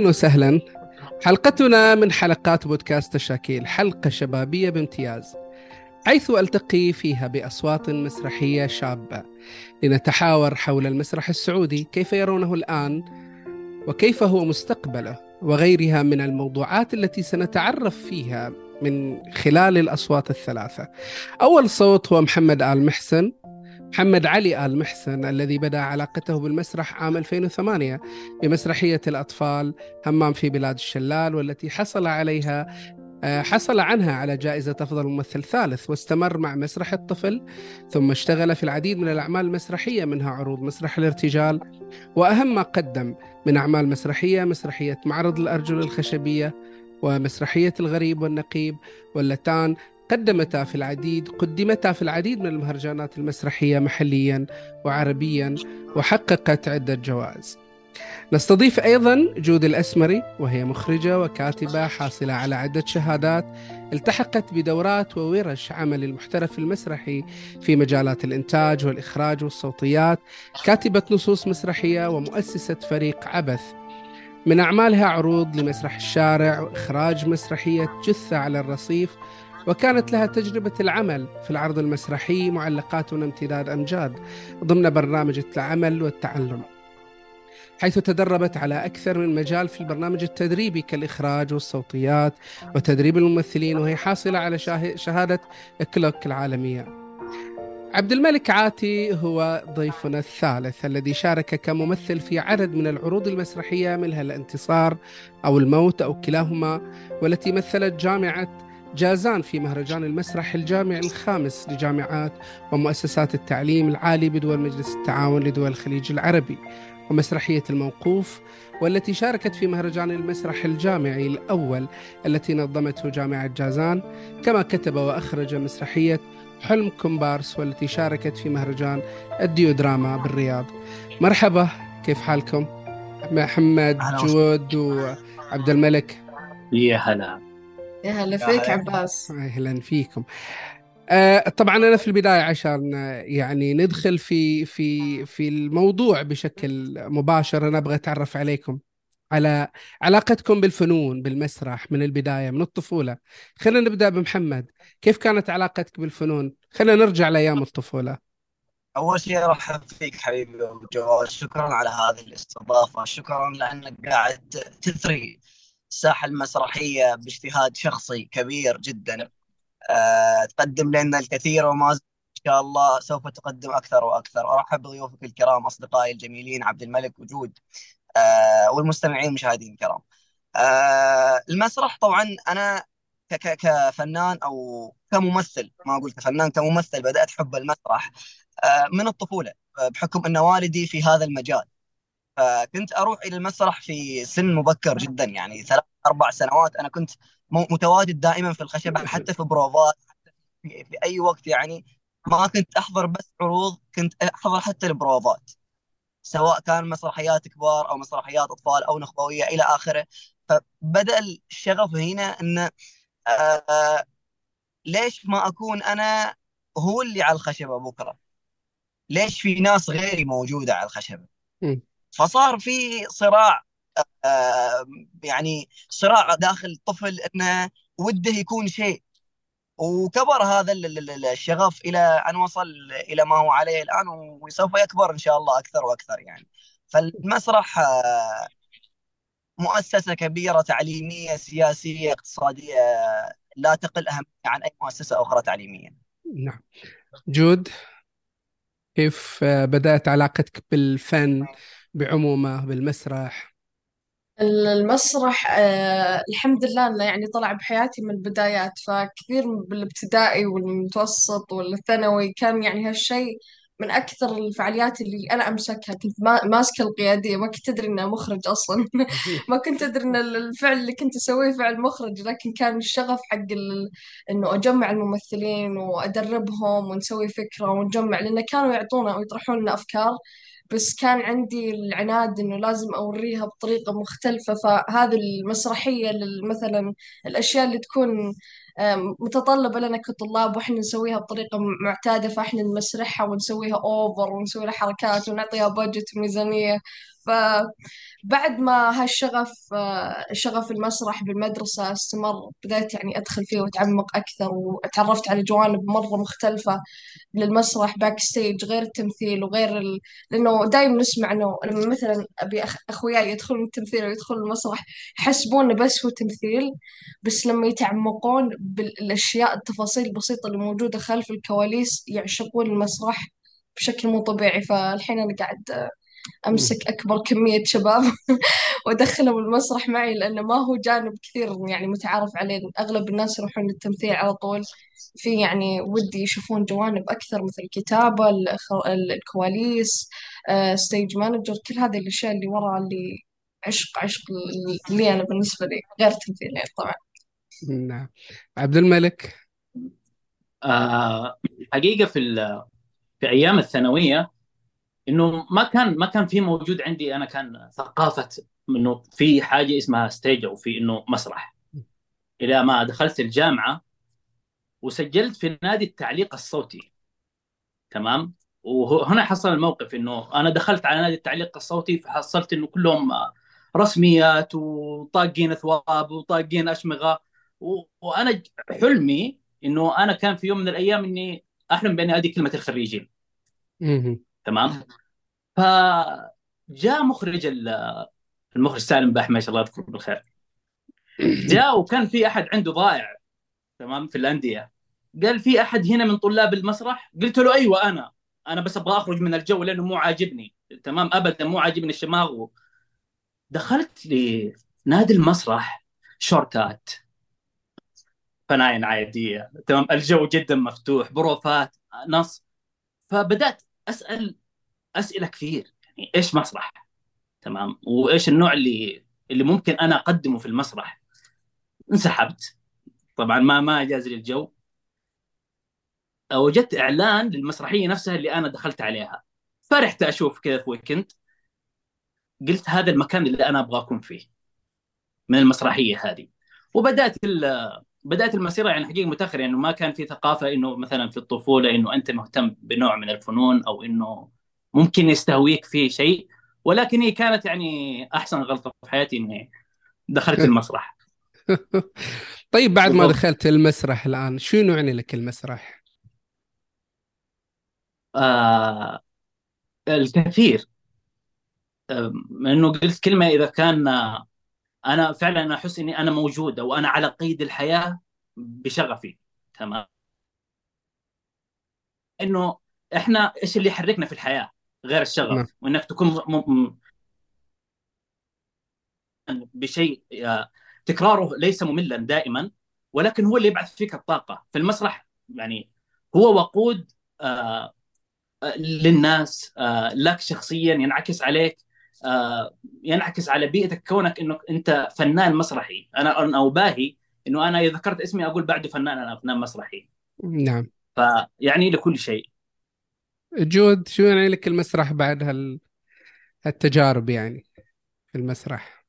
أهلا وسهلا. حلقتنا من حلقات بودكاست تشاكيل حلقة شبابية بامتياز حيث ألتقي فيها بأصوات مسرحية شابة. لنتحاور حول المسرح السعودي كيف يرونه الآن وكيف هو مستقبله وغيرها من الموضوعات التي سنتعرف فيها من خلال الأصوات الثلاثة. أول صوت هو محمد آل محسن. محمد علي آل محسن الذي بدأ علاقته بالمسرح عام 2008 بمسرحية الأطفال همام في بلاد الشلال والتي حصل عليها آه، حصل عنها على جائزة أفضل ممثل ثالث واستمر مع مسرح الطفل ثم اشتغل في العديد من الأعمال المسرحية منها عروض مسرح الارتجال وأهم ما قدم من أعمال مسرحية مسرحية معرض الأرجل الخشبية ومسرحية الغريب والنقيب واللتان قدمتا في العديد قدمتا في العديد من المهرجانات المسرحية محليا وعربيا وحققت عدة جوائز. نستضيف أيضا جود الأسمري وهي مخرجة وكاتبة حاصلة على عدة شهادات التحقت بدورات وورش عمل المحترف المسرحي في مجالات الإنتاج والإخراج والصوتيات كاتبة نصوص مسرحية ومؤسسة فريق عبث. من أعمالها عروض لمسرح الشارع وإخراج مسرحية جثة على الرصيف وكانت لها تجربة العمل في العرض المسرحي معلقاتنا امتداد أمجاد ضمن برنامج العمل والتعلم حيث تدربت على أكثر من مجال في البرنامج التدريبي كالإخراج والصوتيات وتدريب الممثلين وهي حاصلة على شهادة كلوك العالمية. عبد الملك عاتي هو ضيفنا الثالث الذي شارك كممثل في عدد من العروض المسرحية منها الانتصار أو الموت أو كلاهما والتي مثلت جامعة جازان في مهرجان المسرح الجامعي الخامس لجامعات ومؤسسات التعليم العالي بدول مجلس التعاون لدول الخليج العربي ومسرحية الموقوف والتي شاركت في مهرجان المسرح الجامعي الأول التي نظمته جامعة جازان. كما كتب وأخرج مسرحية حلم كومبارس والتي شاركت في مهرجان الديودراما بالرياض. مرحبا كيف حالكم؟ محمد جود وعبد الملك. يا هلا. يا هلا فيك عباس. أهلا فيكم. آه طبعا أنا في البداية عشان يعني ندخل في في في الموضوع بشكل مباشر أنا أبغى أتعرف عليكم على علاقتكم بالفنون بالمسرح من البداية من الطفولة. خلينا نبدأ بمحمد. كيف كانت علاقتك بالفنون؟ خلينا نرجع لأيام الطفولة. أول شيء ارحب فيك حبيبي أبو جواد شكرا على هذه الاستضافة. شكرا لأنك قاعد تثري. الساحة المسرحية باجتهاد شخصي كبير جدا. أه تقدم لنا الكثير وما إن شاء الله سوف تقدم أكثر وأكثر. أرحب بضيوفك الكرام أصدقائي الجميلين عبد الملك وجود أه والمستمعين المشاهدين الكرام. أه المسرح طبعا أنا كفنان أو كممثل ما أقول كفنان كممثل بدأت حب المسرح آه، من الطفولة بحكم أن والدي في هذا المجال. فكنت أروح إلى المسرح في سن مبكر جدا يعني ثلاث أربع سنوات. أنا كنت متواجد دائما في الخشبة حتى في بروفات حتى في, في أي وقت يعني ما كنت أحضر بس عروض كنت أحضر حتى البروفات سواء كان مسرحيات كبار أو مسرحيات أطفال أو نخبوية إلى آخره. فبدأ الشغف هنا إن آه ليش ما أكون أنا هو اللي على الخشبة بكرة؟ ليش في ناس غيري موجودة على الخشبة؟ فصار في صراع آه، يعني صراع داخل الطفل إنه وده يكون شيء وكبر هذا الشغف إلى أن وصل إلى ما هو عليه الآن وسوف يكبر إن شاء الله أكثر وأكثر يعني فالمسرح آه، مؤسسة كبيرة تعليمية سياسية اقتصادية لا تقل أهمية عن أي مؤسسة أخرى تعليمية. نعم. جود كيف بدأت علاقتك بالفن بعمومه بالمسرح. المسرح آه الحمد لله إنه يعني طلع بحياتي من البدايات فكثير بالابتدائي والمتوسط والثانوي كان يعني هالشيء من أكثر الفعاليات اللي أنا أمسكها. كنت ما ماسكة القيادية ما كنت أدري إنه مخرج أصلا. ما كنت أدري إن الفعل اللي كنت أسويه فعل مخرج لكن كان الشغف حق ال... إنه أجمع الممثلين وأدربهم ونسوي فكرة ونجمع لأنه كانوا يعطونا أو يطرحون لنا أفكار بس كان عندي العناد إنه لازم أوريها بطريقة مختلفة. فهذه المسرحية مثلا الأشياء اللي تكون متطلبة لنا كطلاب وإحنا نسويها بطريقة معتادة فإحنا نمسرحها ونسويها أوفر ونسوي لها حركات ونعطيها بادجت وميزانية. فبعد ما هالشغف آه، شغف المسرح بالمدرسة استمر بدأت يعني أدخل فيه وأتعمق أكثر وتعرفت على جوانب مرة مختلفة للمسرح backstage غير التمثيل وغير ال... لأنه دايما نسمع إنه لما مثلا أبي أخ... أخوياي يدخلون التمثيل ويدخلون المسرح يحسبون بس هو تمثيل بس لما يتعمقون بالأشياء التفاصيل البسيطة اللي موجودة خلف الكواليس يعشقون المسرح بشكل مو طبيعي. فالحين أنا قاعد أمسك أكبر كمية شباب وأدخلهم المسرح معي لأنه ما هو جانب كثير يعني متعارف عليه. أغلب الناس يروحون للتمثيل على طول. في يعني ودي يشوفون جوانب أكثر مثل الكتابة الكواليس stage manager كل هذه الأشياء اللي ورا اللي عشق عشق اللي أنا بالنسبة لي غير التمثيل يعني طبعا. نعم. عبد الملك. آه حقيقة في في أيام الثانوية إنه ما كان ما كان في موجود عندي أنا كان ثقافة إنه في حاجة اسمها stage أو في إنه مسرح. إلى ما دخلت الجامعة وسجلت في نادي التعليق الصوتي. تمام؟ وهنا حصل الموقف إنه أنا دخلت على نادي التعليق الصوتي فحصلت إنه كلهم رسميات وطاقين ثواب وطاقين أشمغة. و... وأنا حلمي إنه أنا كان في يوم من الأيام إني أحلم باني ادي كلمة الخريجين. تمام؟ فجاء مخرج المخرج سالم باحمش الله يذكره بالخير. جاء وكان في أحد عنده ضائع تمام في الأندية. قال في أحد هنا من طلاب المسرح؟ قلت له أيوه أنا. أنا بس أبغى أخرج من الجو لأنه مو عاجبني. تمام؟ ابدا مو عاجبني الشماغ. دخلت لنادي المسرح شورتات. فناين عادية. تمام؟ الجو جدا مفتوح بروفات نص. فبدأت أسأل أسئلة كثير. يعني إيش مسرح؟ تمام. وإيش النوع اللي اللي ممكن أنا أقدمه في المسرح؟ انسحبت. طبعا ما ما جاز لي الجو. وجدت إعلان للمسرحية نفسها اللي أنا دخلت عليها. فرحت أشوف كذا في ويكند قلت هذا المكان اللي أنا أبغى أكون فيه. من المسرحية هذه. وبدأت بدأت المسيرة يعني حقيقة متاخر يعني ما كان في ثقافة إنه مثلا في الطفولة إنه أنت مهتم بنوع من الفنون أو إنه ممكن يستهويك فيه شيء ولكن هي كانت يعني أحسن غلطة في حياتي إني دخلت المسرح. طيب بعد ما دخلت المسرح الآن شنو يعني لك المسرح؟ آه الكثير. آه انه قلت كلمة إذا كان أنا فعلا أحس إني أنا موجود أو أنا على قيد الحياة بشغفي. تمام؟ إنه إحنا إيش اللي يحركنا في الحياة غير الشغف؟ نعم. وإنك تكون م... م... بشيء آه، تكراره ليس مملا دائما ولكن هو اللي يبعث فيك الطاقة. في المسرح يعني هو وقود آه، آه، للناس لك شخصيا ينعكس عليك. ينعكس على بيئتك كونك انك أنت فنان مسرحي. أنا أنا اباهي إنه أنا إذا ذكرت اسمي أقول بعده فنان أنا فنان مسرحي. نعم. فيعني لكل شيء. جود شو يعني لك المسرح بعد هال هالتجارب يعني في المسرح؟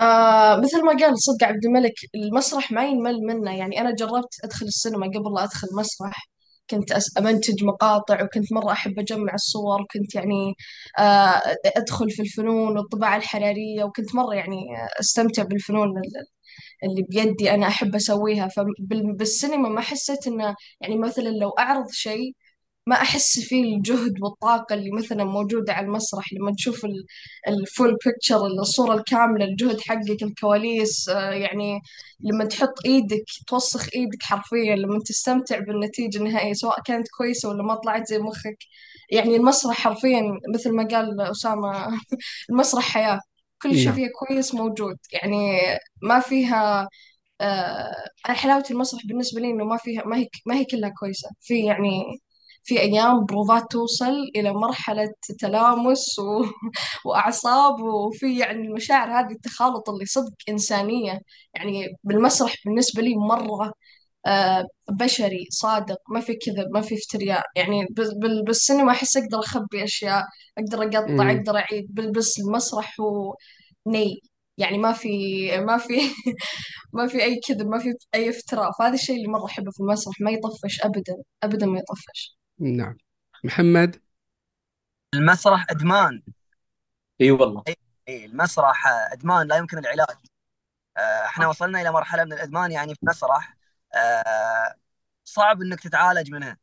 آه مثل ما قال صدق عبد الملك المسرح ما ينمل منه. يعني أنا جربت أدخل السينما قبل لا أدخل مسرح. كنت أمنتج مقاطع وكنت مرة أحب أجمع الصور وكنت يعني آه أدخل في الفنون والطباعة الحرارية وكنت مرة يعني أستمتع بالفنون اللي بيدي أنا أحب أسويها. فبالسينما ما حسيت إنه يعني مثلا لو أعرض شيء ما أحس فيه الجهد والطاقة اللي مثلا موجودة على المسرح لما تشوف الفول بيكتشر الصورة الكاملة الجهد حقك الكواليس آه، يعني لما تحط إيدك توسخ إيدك حرفيا لما تستمتع بالنتيجة النهائية سواء كانت كويسة ولا ما طلعت زي مخك. يعني المسرح حرفيا مثل ما قال أسامة المسرح حياة. كل شيء نعم. فيها كويس موجود. يعني ما فيها آه حلاوة المسرح بالنسبة لي إنه ما فيها ما هي ما هي كلها كويسة. في يعني في أيام بروفات توصل إلى مرحلة تلامس و... وأعصاب وفي يعني المشاعر هذه التخالط اللي صدق إنسانية. يعني بالمسرح بالنسبة لي مرة آه بشري صادق ما في كذب ما في افترياء. يعني بال- بال- بالسينما أحس أقدر أخبي أشياء أقدر أقطع مم. أقدر أعيد. بس المسرح هو ني. يعني ما في ما في ما في أي كذب ما في أي افتراء. فهذا الشيء اللي مرة أحبه في المسرح ما يطفش أبدا أبدا ما يطفش. نعم. محمد؟ المسرح أدمان. إي والله. إي المسرح أدمان لا يمكن العلاج. آه، إحنا وصلنا إلى مرحلة من الأدمان يعني في المسرح. آه، صعب إنك تتعالج منها.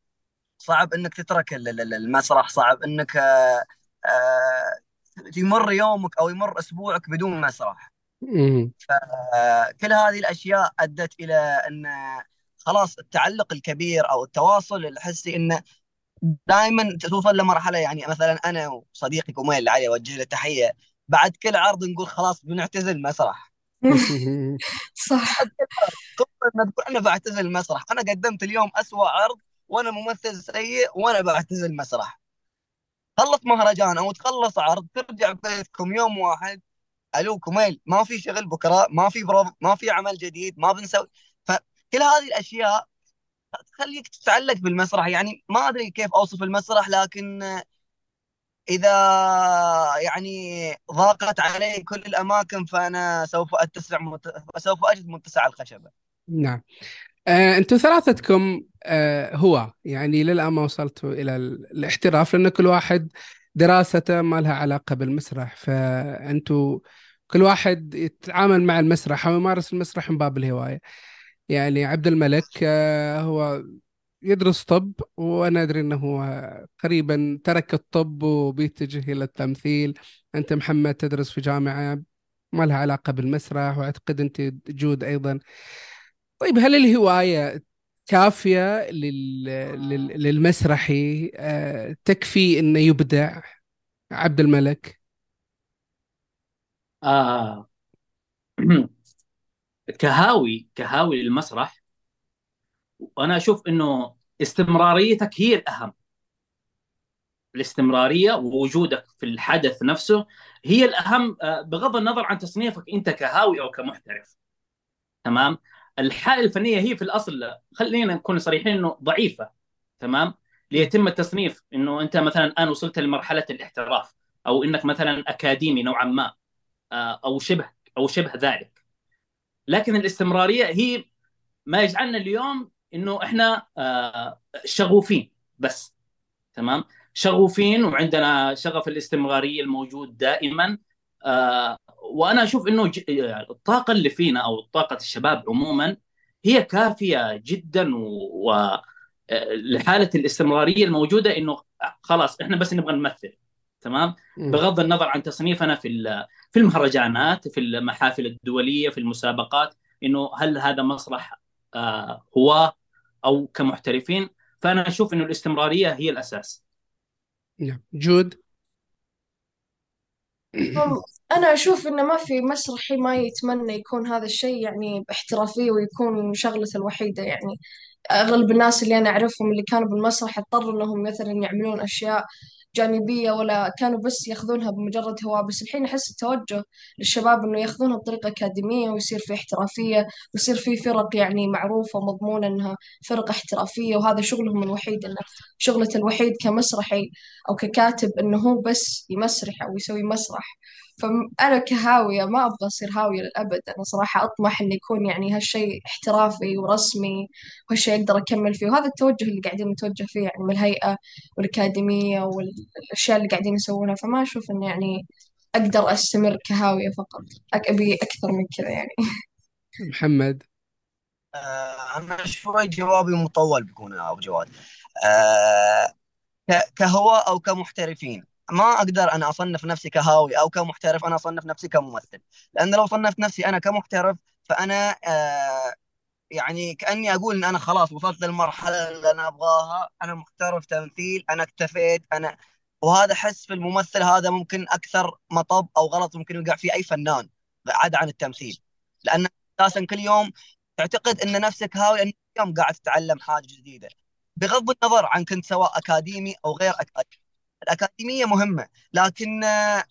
صعب إنك تترك ال- ال- المسرح. صعب إنك آه، يمر يومك أو يمر أسبوعك بدون مسرح. مم. آه، كل هذه الأشياء أدت إلى أن خلاص التعلق الكبير أو التواصل الحسي انه دائما توصل لمرحلة يعني مثلا أنا وصديقي اللي علي أوجه له تحية بعد كل عرض نقول خلاص بنعتزل المسرح. صح. نقول أنا بعتزل المسرح. أنا قدمت اليوم أسوأ عرض وأنا ممثل سيء وأنا بعتزل المسرح. خلص مهرجان أو تخلص عرض ترجع بيتكم يوم واحد ألو كميل ما في شغل بكرة ما في بروف ما في عمل جديد ما بنسوي. فكل هذه الأشياء تخليك تتعلق بالمسرح. يعني ما أدري كيف أوصف المسرح لكن إذا يعني ضاقت علي كل الأماكن فأنا سوف أتسع مت... سوف أجد متسع الخشبة. نعم. آه، أنتم ثلاثتكم آه، هو. يعني ما وصلتوا إلى ال- الاحتراف لأن كل واحد دراسته ما لها علاقة بالمسرح. فأنتم كل واحد يتعامل مع المسرح أو يمارس المسرح من باب الهواية. يعني عبد الملك آه، هو يدرس طب وأنا أدري إنه هو قريبا ترك الطب وبيتجه إلى التمثيل. أنت محمد تدرس في جامعة ما لها علاقة بالمسرح وأعتقد أنت جود أيضا. طيب هل الهواية كافية لل... لل... للمسرحي؟ آه، تكفي إنه يبدع عبد الملك؟ آه. كهاوي كهاوي للمسرح. وأنا أشوف إنه استمراريتك هي الأهم. الاستمرارية ووجودك في الحدث نفسه هي الأهم آه، بغض النظر عن تصنيفك أنت كهاوي أو كمحترف. تمام؟ الحالة الفنية هي في الأصل خلينا نكون صريحين إنه ضعيفة. تمام؟ ليتم التصنيف إنه أنت مثلا الآن وصلت لمرحلة الاحتراف أو إنك مثلا أكاديمي نوعا ما آه، أو شبه أو شبه ذلك. لكن الاستمرارية هي ما يجعلنا اليوم إنه إحنا آه، شغوفين بس تمام؟ شغوفين وعندنا شغف الاستمرارية الموجود دائما آه، وأنا أشوف إنه الطاقة اللي فينا أو طاقة الشباب عموما هي كافية جدا و و- آه، لحالة الاستمرارية الموجودة إنه خلاص إحنا بس نبغى نمثل. تمام. بغض النظر عن تصنيفنا في ال- في المهرجانات في المحافل الدولية في المسابقات إنه هل هذا مسرح آه، هو أو كمحترفين؟ فأنا أشوف إنه الاستمرارية هي الأساس. نعم. جود؟ أنا أشوف إنه ما في مسرحي ما يتمنى يكون هذا الشيء يعني باحترافية ويكون شغلته الوحيدة يعني. أغلب الناس اللي أنا أعرفهم اللي كانوا بالمسرح اضطروا إنهم مثلا يعملون أشياء جانبية ولا كانوا بس ياخذونها بمجرد هواء بس الحين أحس التوجه للشباب إنه ياخذونها بطريقة أكاديمية ويصير في احترافية ويصير في فرق يعني معروفة ومضمونة إنها فرق احترافية وهذا شغلهم الوحيد إنه شغلته الوحيد كمسرحي أو ككاتب إنه هو بس يمسرح أو يسوي مسرح. فأنا كهاوية ما أبغى أصير هاوية للأبد. أنا صراحة أطمح إنه يكون يعني هالشيء احترافي ورسمي وهالشيء أقدر أكمل فيه. وهذا التوجه اللي قاعدين نتوجه فيه يعني من الهيئة والأكاديمية والأشياء اللي قاعدين يسوونها. فما أشوف إنه يعني أقدر أستمر كهاوية فقط. أبي أكثر من كذا يعني. محمد. آه، أنا شوي جوابي مطول بيكون يا أبو جواد. آه، كهواء أو كمحترفين. ما أقدر أنا أصنف نفسي كهاوي أو كمحترف أنا أصنف نفسي كممثل. لأن لو صنفت نفسي أنا كمحترف فأنا آه، يعني كأني أقول إن أنا خلاص وصلت للمرحلة اللي أنا أبغاها. أنا محترف تمثيل أنا اكتفيت أنا وهذا احس في الممثل هذا ممكن أكثر مطب أو غلط ممكن يوقع فيه أي فنان عدا عن التمثيل. لأن أساسا كل يوم تعتقد إن نفسك هاوي لأن يوم قاعد تتعلم حاجة جديدة. بغض النظر عن كنت سواء أكاديمي أو غير أكاديمي. الأكاديمية مهمة لكن آه،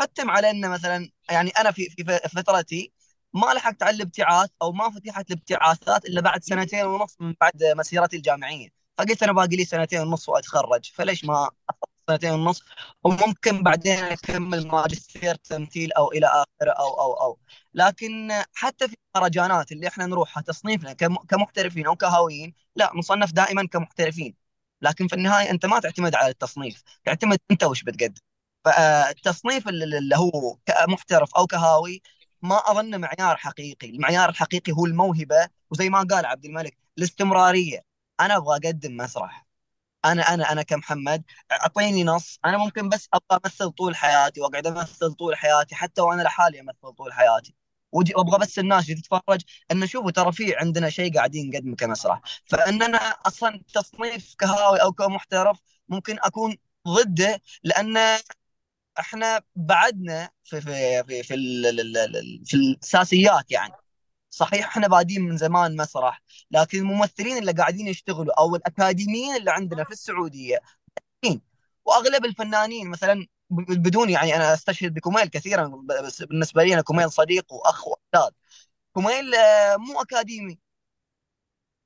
حتم على إن مثلا يعني أنا في في فترتي ما لحقت على الابتعاث أو ما فتحت الابتعاثات إلا بعد سنتين ونص من بعد مسيرتي الجامعية. فقلت أنا باقي لي سنتين ونص وأتخرج فليش ما سنتين ونص؟ وممكن بعدين أكمل ماجستير تمثيل أو إلى اخره أو أو أو. لكن حتى في المهرجانات اللي إحنا نروحها تصنيفنا كمحترفين أو كهاويين لا نصنف دائما كمحترفين. لكن في النهاية أنت ما تعتمد على التصنيف تعتمد أنت وش بتقدم. فالتصنيف اللي هو كمحترف أو كهاوي ما أظن معيار حقيقي. المعيار الحقيقي هو الموهبة وزي ما قال عبد الملك الاستمرارية. أنا أبغى أقدم مسرح. أنا أنا أنا كمحمد أعطيني نص. أنا ممكن بس أبغى أمثل طول حياتي وأقعد أمثل طول حياتي حتى وأنا لحالي أمثل طول حياتي. وابغى بس الناس اللي تتفرج إنه شوفوا ترى في عندنا شيء قاعدين نقدمه كمسرح. فان أنا أصلا تصنيف كهاوي أو كمحترف ممكن أكون ضده لأن إحنا بعدنا في في في في, في الأساسيات يعني. صحيح إحنا بادين من زمان مسرح لكن الممثلين اللي قاعدين يشتغلوا أو الأكاديميين اللي عندنا في السعودية وأغلب الفنانين مثلا بدون يعني أنا أستشهد بكميل كثيرا بس بالنسبة لي أنا كميل صديق وأخ واستاذ كميل آه، مو أكاديمي.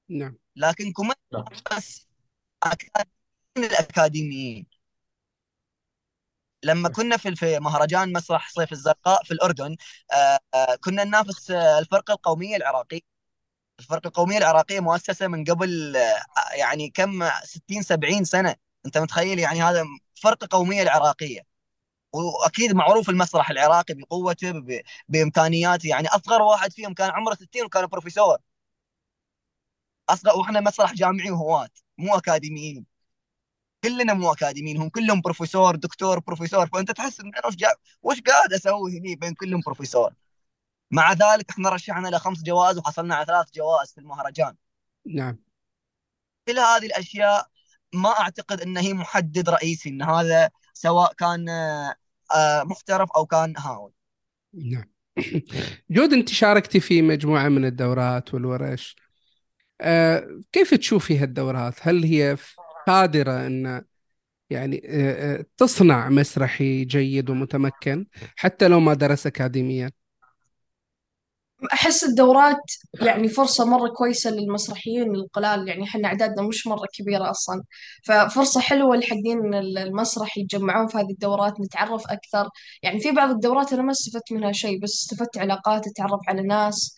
نعم. لكن كميل بس الأكاديميين. لما كنا في في مهرجان مسرح صيف الزرقاء في الأردن آه، آه، كنا ننافس الفرقة القومية العراقيه الفرقة القومية العراقية مؤسسة من قبل يعني كم 60 70 سنة. أنت متخيل يعني هذا فرقة قومية العراقية. وأكيد معروف المسرح العراقي بقوته بإمكانياته. يعني أصغر واحد فيهم كان عمره 60 وكان بروفيسور. أصغر وإحنا مسرح جامعي وهواة مو أكاديميين. كلنا مو أكاديميين هم كلهم بروفيسور دكتور بروفيسور. فأنت تحس ان أنا وش وش قاعد أسوي هني بين كلهم بروفيسور؟ مع ذلك إحنا رشحنا له خمس جوائز وحصلنا على ثلاث جوائز في المهرجان. نعم. كل هذه الأشياء ما أعتقد إن هي محدد رئيسي إن هذا سواء كان محترف أو كان هاوي. نعم. جود أنت شاركتي في مجموعة من الدورات والورش. آه، كيف تشوفي هالدورات؟ هل هي قادرة أن يعني آه، آه، تصنع مسرحي جيد ومتمكن حتى لو ما درس أكاديميا؟ أحس الدورات يعني فرصة مرة كويسة للمسرحيين القلال يعني إحنا أعدادنا مش مرة كبيرة أصلا. ففرصة حلوة لحقين المسرح يتجمعون في هذه الدورات نتعرف أكثر. يعني في بعض الدورات أنا ما استفدت منها شيء بس استفدت علاقات أتعرف على ناس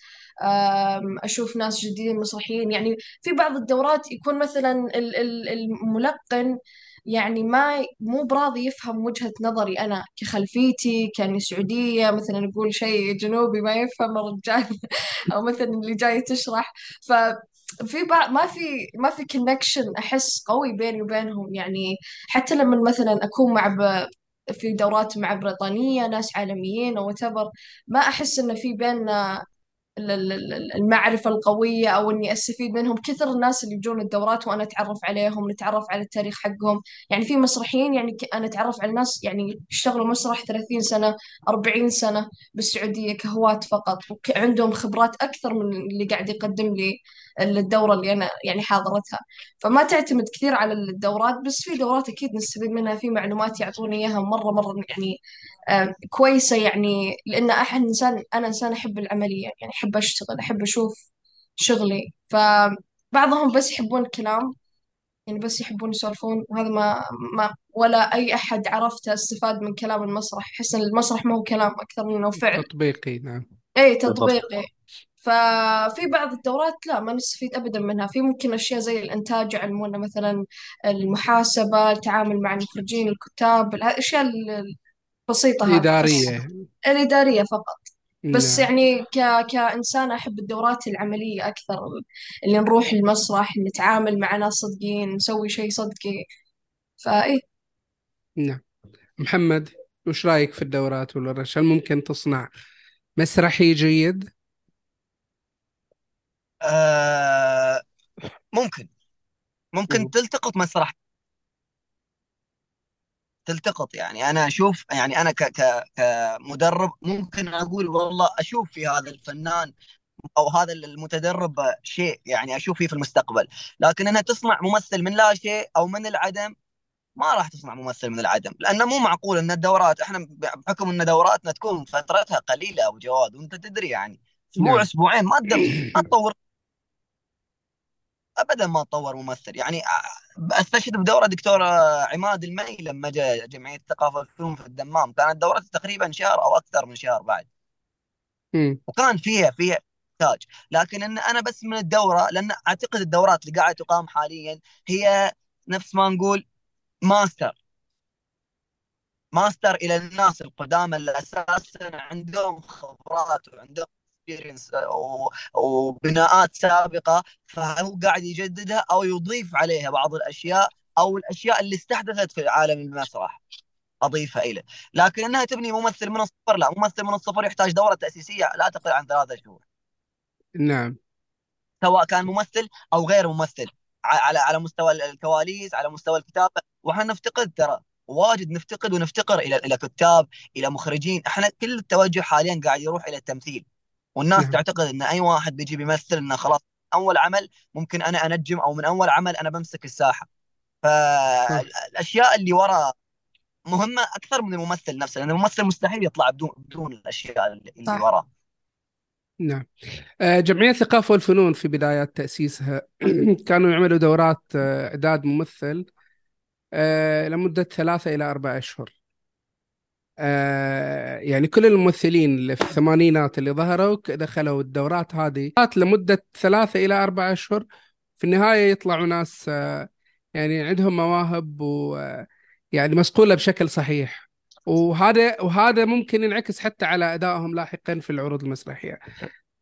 أشوف ناس جديدين مسرحيين. يعني في بعض الدورات يكون مثلا الملقن يعني ما مو براضي يفهم وجهة نظري أنا كخلفيتي كأني سعودية مثلا أقول شيء جنوبي ما يفهم الرجال أو مثلا اللي جاي تشرح. ف في بعض ما في ما في كونكشن أحس قوي بيني وبينهم. يعني حتى لما مثلا أكون مع ب... في دورات مع بريطانية ناس عالميين أو whatever ما أحس انه في بيننا المعرفة القوية أو إني أستفيد منهم. كثر الناس اللي يجون الدورات وأنا أتعرف عليهم نتعرف على التاريخ حقهم. يعني في مسرحيين يعني أنا أتعرف على ناس يعني اشتغلوا مسرح 30 سنة 40 سنة بالسعودية كهواة فقط وعندهم خبرات أكثر من اللي قاعد يقدم لي الدورة اللي أنا يعني حاضرتها. فما تعتمد كثير على الدورات بس في دورات أكيد نستفيد منها في معلومات يعطوني إياها مرة مرة يعني كويسة يعني لأن أحد إنسان أنا إنسان أحب العملية يعني أحب أشتغل أحب أشوف شغلي. فبعضهم بس يحبون الكلام يعني بس يحبون يسولفون وهذا ما ما ولا أي أحد عرفته استفاد من كلام المسرح. أحس إن المسرح ما هو كلام أكثر منه فعل. تطبيقي نعم. أي تطبيقي. ففي بعض الدورات لا ما نستفيد ابدا منها. في ممكن أشياء زي الإنتاج يعلمونا مثلا المحاسبة التعامل مع المخرجين الكتاب الأشياء بسيطة الإدارية الإدارية فقط. بس نعم. يعني ك... كإنسان أحب الدورات العملية أكثر اللي نروح المسرح نتعامل مع ناس صدقين نسوي شيء صدقي. فإيه نعم. محمد وش رأيك في الدورات والورش؟ هل ممكن تصنع مسرحي جيد؟ آه ممكن. ممكن. تلتقط مسرح تلتقط يعني. أنا أشوف يعني أنا ك ك كمدرب ممكن أقول والله أشوف في هذا الفنان أو هذا المتدرب شيء يعني أشوف فيه في المستقبل. لكن انها تصنع ممثل من لا شيء أو من العدم ما راح تصنع ممثل من العدم. لأنه مو معقول إن الدورات إحنا بحكم إن دوراتنا تكون فترتها قليلة أبو جواد وأنت تدري يعني أسبوع نعم. أسبوعين ما تقدر ما تطور ابدا ما تطور ممثل. يعني أستشهد بدورة دكتور عماد المي لما جاء جمعية الثقافة والفنون في الدمام. كانت دورته تقريبا شهر أو أكثر من شهر بعد. مم. وكان فيها فيها إنتاج. لكن إن أنا بس من الدورة لأن أعتقد الدورات اللي قاعدة تقام حاليا هي نفس ما نقول master. master إلى الناس القدامى اللي أساسا عندهم خبرات وعندهم experience وبناءات سابقة فهو قاعد يجددها أو يضيف عليها بعض الأشياء أو الأشياء اللي استحدثت في عالم المسرح؟ أضيفها اليه لكن إنها تبني ممثل من الصفر لا ممثل من الصفر يحتاج دورة تأسيسية لا تقل عن ثلاثة شهور. نعم. سواء كان ممثل أو غير ممثل على على مستوى الكواليس على مستوى الكتابة. وإحنا نفتقد ترى واجد نفتقد ونفتقر إلى إلى كتاب إلى مخرجين. إحنا كل التوجه حاليا قاعد يروح إلى التمثيل. والناس نعم. تعتقد إن أي واحد بيجي بيمثل إنه خلاص أول عمل ممكن أنا أنجم أو من أول عمل أنا بمسك الساحة. فالأشياء اللي ورا مهمة أكثر من الممثل نفسه لأن الممثل مستحيل يطلع بدون بدون الأشياء اللي اللي صح. وراه نعم. آه، جمعية الثقافة والفنون في بدايات تأسيسها كانوا يعملوا دورات آه، إعداد ممثل آه، لمدة ثلاثة إلى أربع أشهر. آه، يعني كل الممثلين اللي في الثمانينات اللي ظهروا دخلوا الدورات هذه لمدة ثلاثة إلى أربع أشهر في النهاية يطلعوا ناس آه، يعني عندهم مواهب و آه، يعني مسقولة بشكل صحيح. وهذا وهذا ممكن ينعكس حتى على أدائهم لاحقا في العروض المسرحية.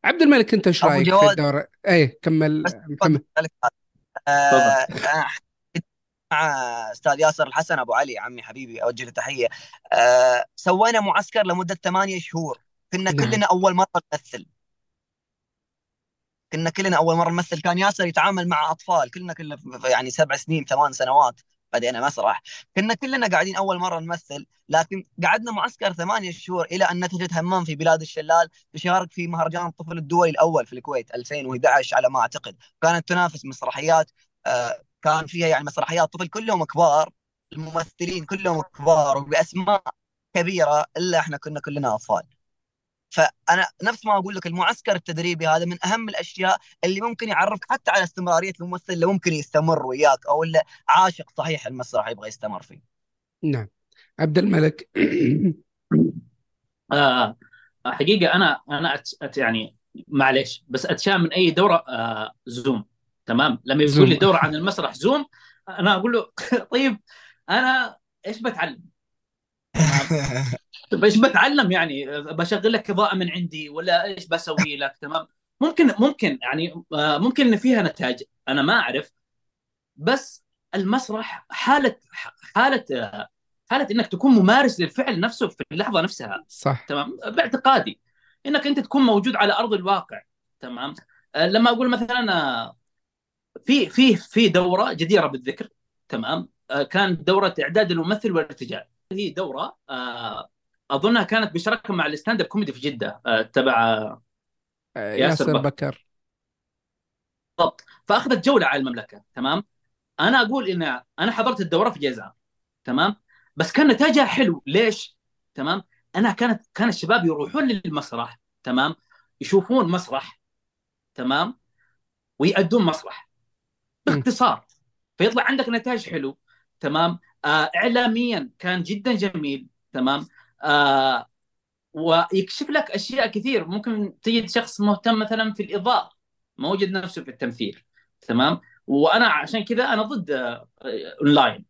عبد الملك أنت إيش رأيك في الدورة؟ إيه كمل أسألك آه، أستاذ ياسر الحسن أبو علي عمي حبيبي أوجه له تحية. أه سوينا معسكر لمدة ثمانية شهور. كنا نعم. كلنا أول مرة نمثل. كنا كلنا أول مرة نمثل. كان ياسر يتعامل مع أطفال. كلنا كلنا يعني سبع سنين ثمان سنوات. بدينا مسرح كنا كلنا قاعدين أول مرة نمثل لكن قعدنا معسكر ثمانية شهور إلى أن نتجت همام في بلاد الشلال تشارك في مهرجان الطفل الدولي الأول في الكويت 2011 على ما أعتقد. كانت تنافس مسرحيات. آه، كان فيها يعني مسرحيات طفل كلهم كبار الممثلين كلهم كبار وبأسماء كبيرة إلا إحنا كنا كلنا أطفال. فأنا نفس ما أقول لك المعسكر التدريبي هذا من أهم الأشياء اللي ممكن يعرفك حتى على استمرارية الممثل اللي ممكن يستمر وياك أو اللي عاشق صحيح المسرح يبغى يستمر فيه. نعم. عبد الملك. آه حقيقة أنا أنا أت أت يعني معلش بس اتشائم من أي دورة آه زوم. تمام؟ لما. يقول لي دوره عن المسرح زوم أنا أقول له طيب أنا إيش بتعلم؟ طيب إيش بتعلم يعني؟ بشغل لك إضاءة من عندي ولا إيش بسوي لك؟ تمام؟ ممكن ممكن يعني آه، ممكن إن فيها نتائج أنا ما أعرف. بس المسرح حالة حالة حالة إنك تكون ممارس للفعل نفسه في اللحظة نفسها صح. تمام؟ باعتقادي إنك أنت تكون موجود على أرض الواقع تمام؟ آه، لما أقول مثلا آه، في في في دورة جديرة بالذكر تمام؟ آه، كانت دورة إعداد الممثل والارتجال. هي دورة آه، أظنها كانت بشراكة مع ال stand-up comedy في جدة آه، تبع ياسر ياسر بكر. بكر فأخذت جولة على المملكة تمام؟ أنا أقول إن أنا حضرت الدورة في جيزان تمام؟ بس كان نتائجها حلو. ليش؟ تمام؟ أنا كانت كان الشباب يروحون للمسرح تمام؟ يشوفون مسرح تمام؟ ويأدون مسرح. باختصار. فيطلع عندك نتائج حلو تمام؟ آه اعلاميا كان جدا جميل تمام؟ آه ويكشف لك أشياء كثير. ممكن تجد شخص مهتم مثلا في الإضاءة ما وجد نفسه في التمثيل تمام؟ وأنا عشان كذا أنا ضد آه، أونلاين.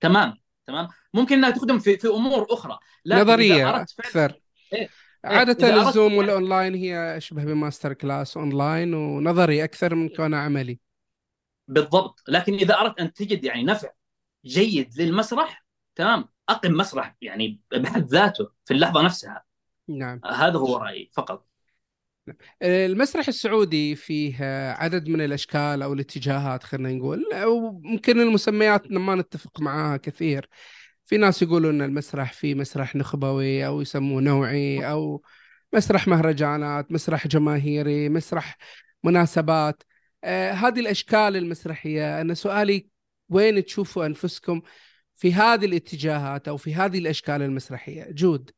تمام؟ تمام؟ ممكن إنها تخدم في في أمور أخرى أردت فعلا أكثر. إيه. عادة ال Zoom والأونلاين هي أشبه ب master class online ونظري أكثر من كونه عملي. بالضبط. لكن إذا أردت أن تجد يعني نفع جيد للمسرح تمام أقم مسرح يعني بحد ذاته في اللحظة نفسها. نعم. هذا هو رأيي فقط. المسرح السعودي فيه عدد من الأشكال أو الاتجاهات خلينا نقول أو ممكن المسميات ما نتفق معها كثير. في ناس يقولوا إن المسرح في مسرح نخبوي أو يسموه نوعي أو مسرح مهرجانات مسرح جماهيري مسرح مناسبات. آه هذه الأشكال المسرحية. أنا سؤالي وين تشوفوا أنفسكم في هذه الاتجاهات أو في هذه الأشكال المسرحية؟ جود.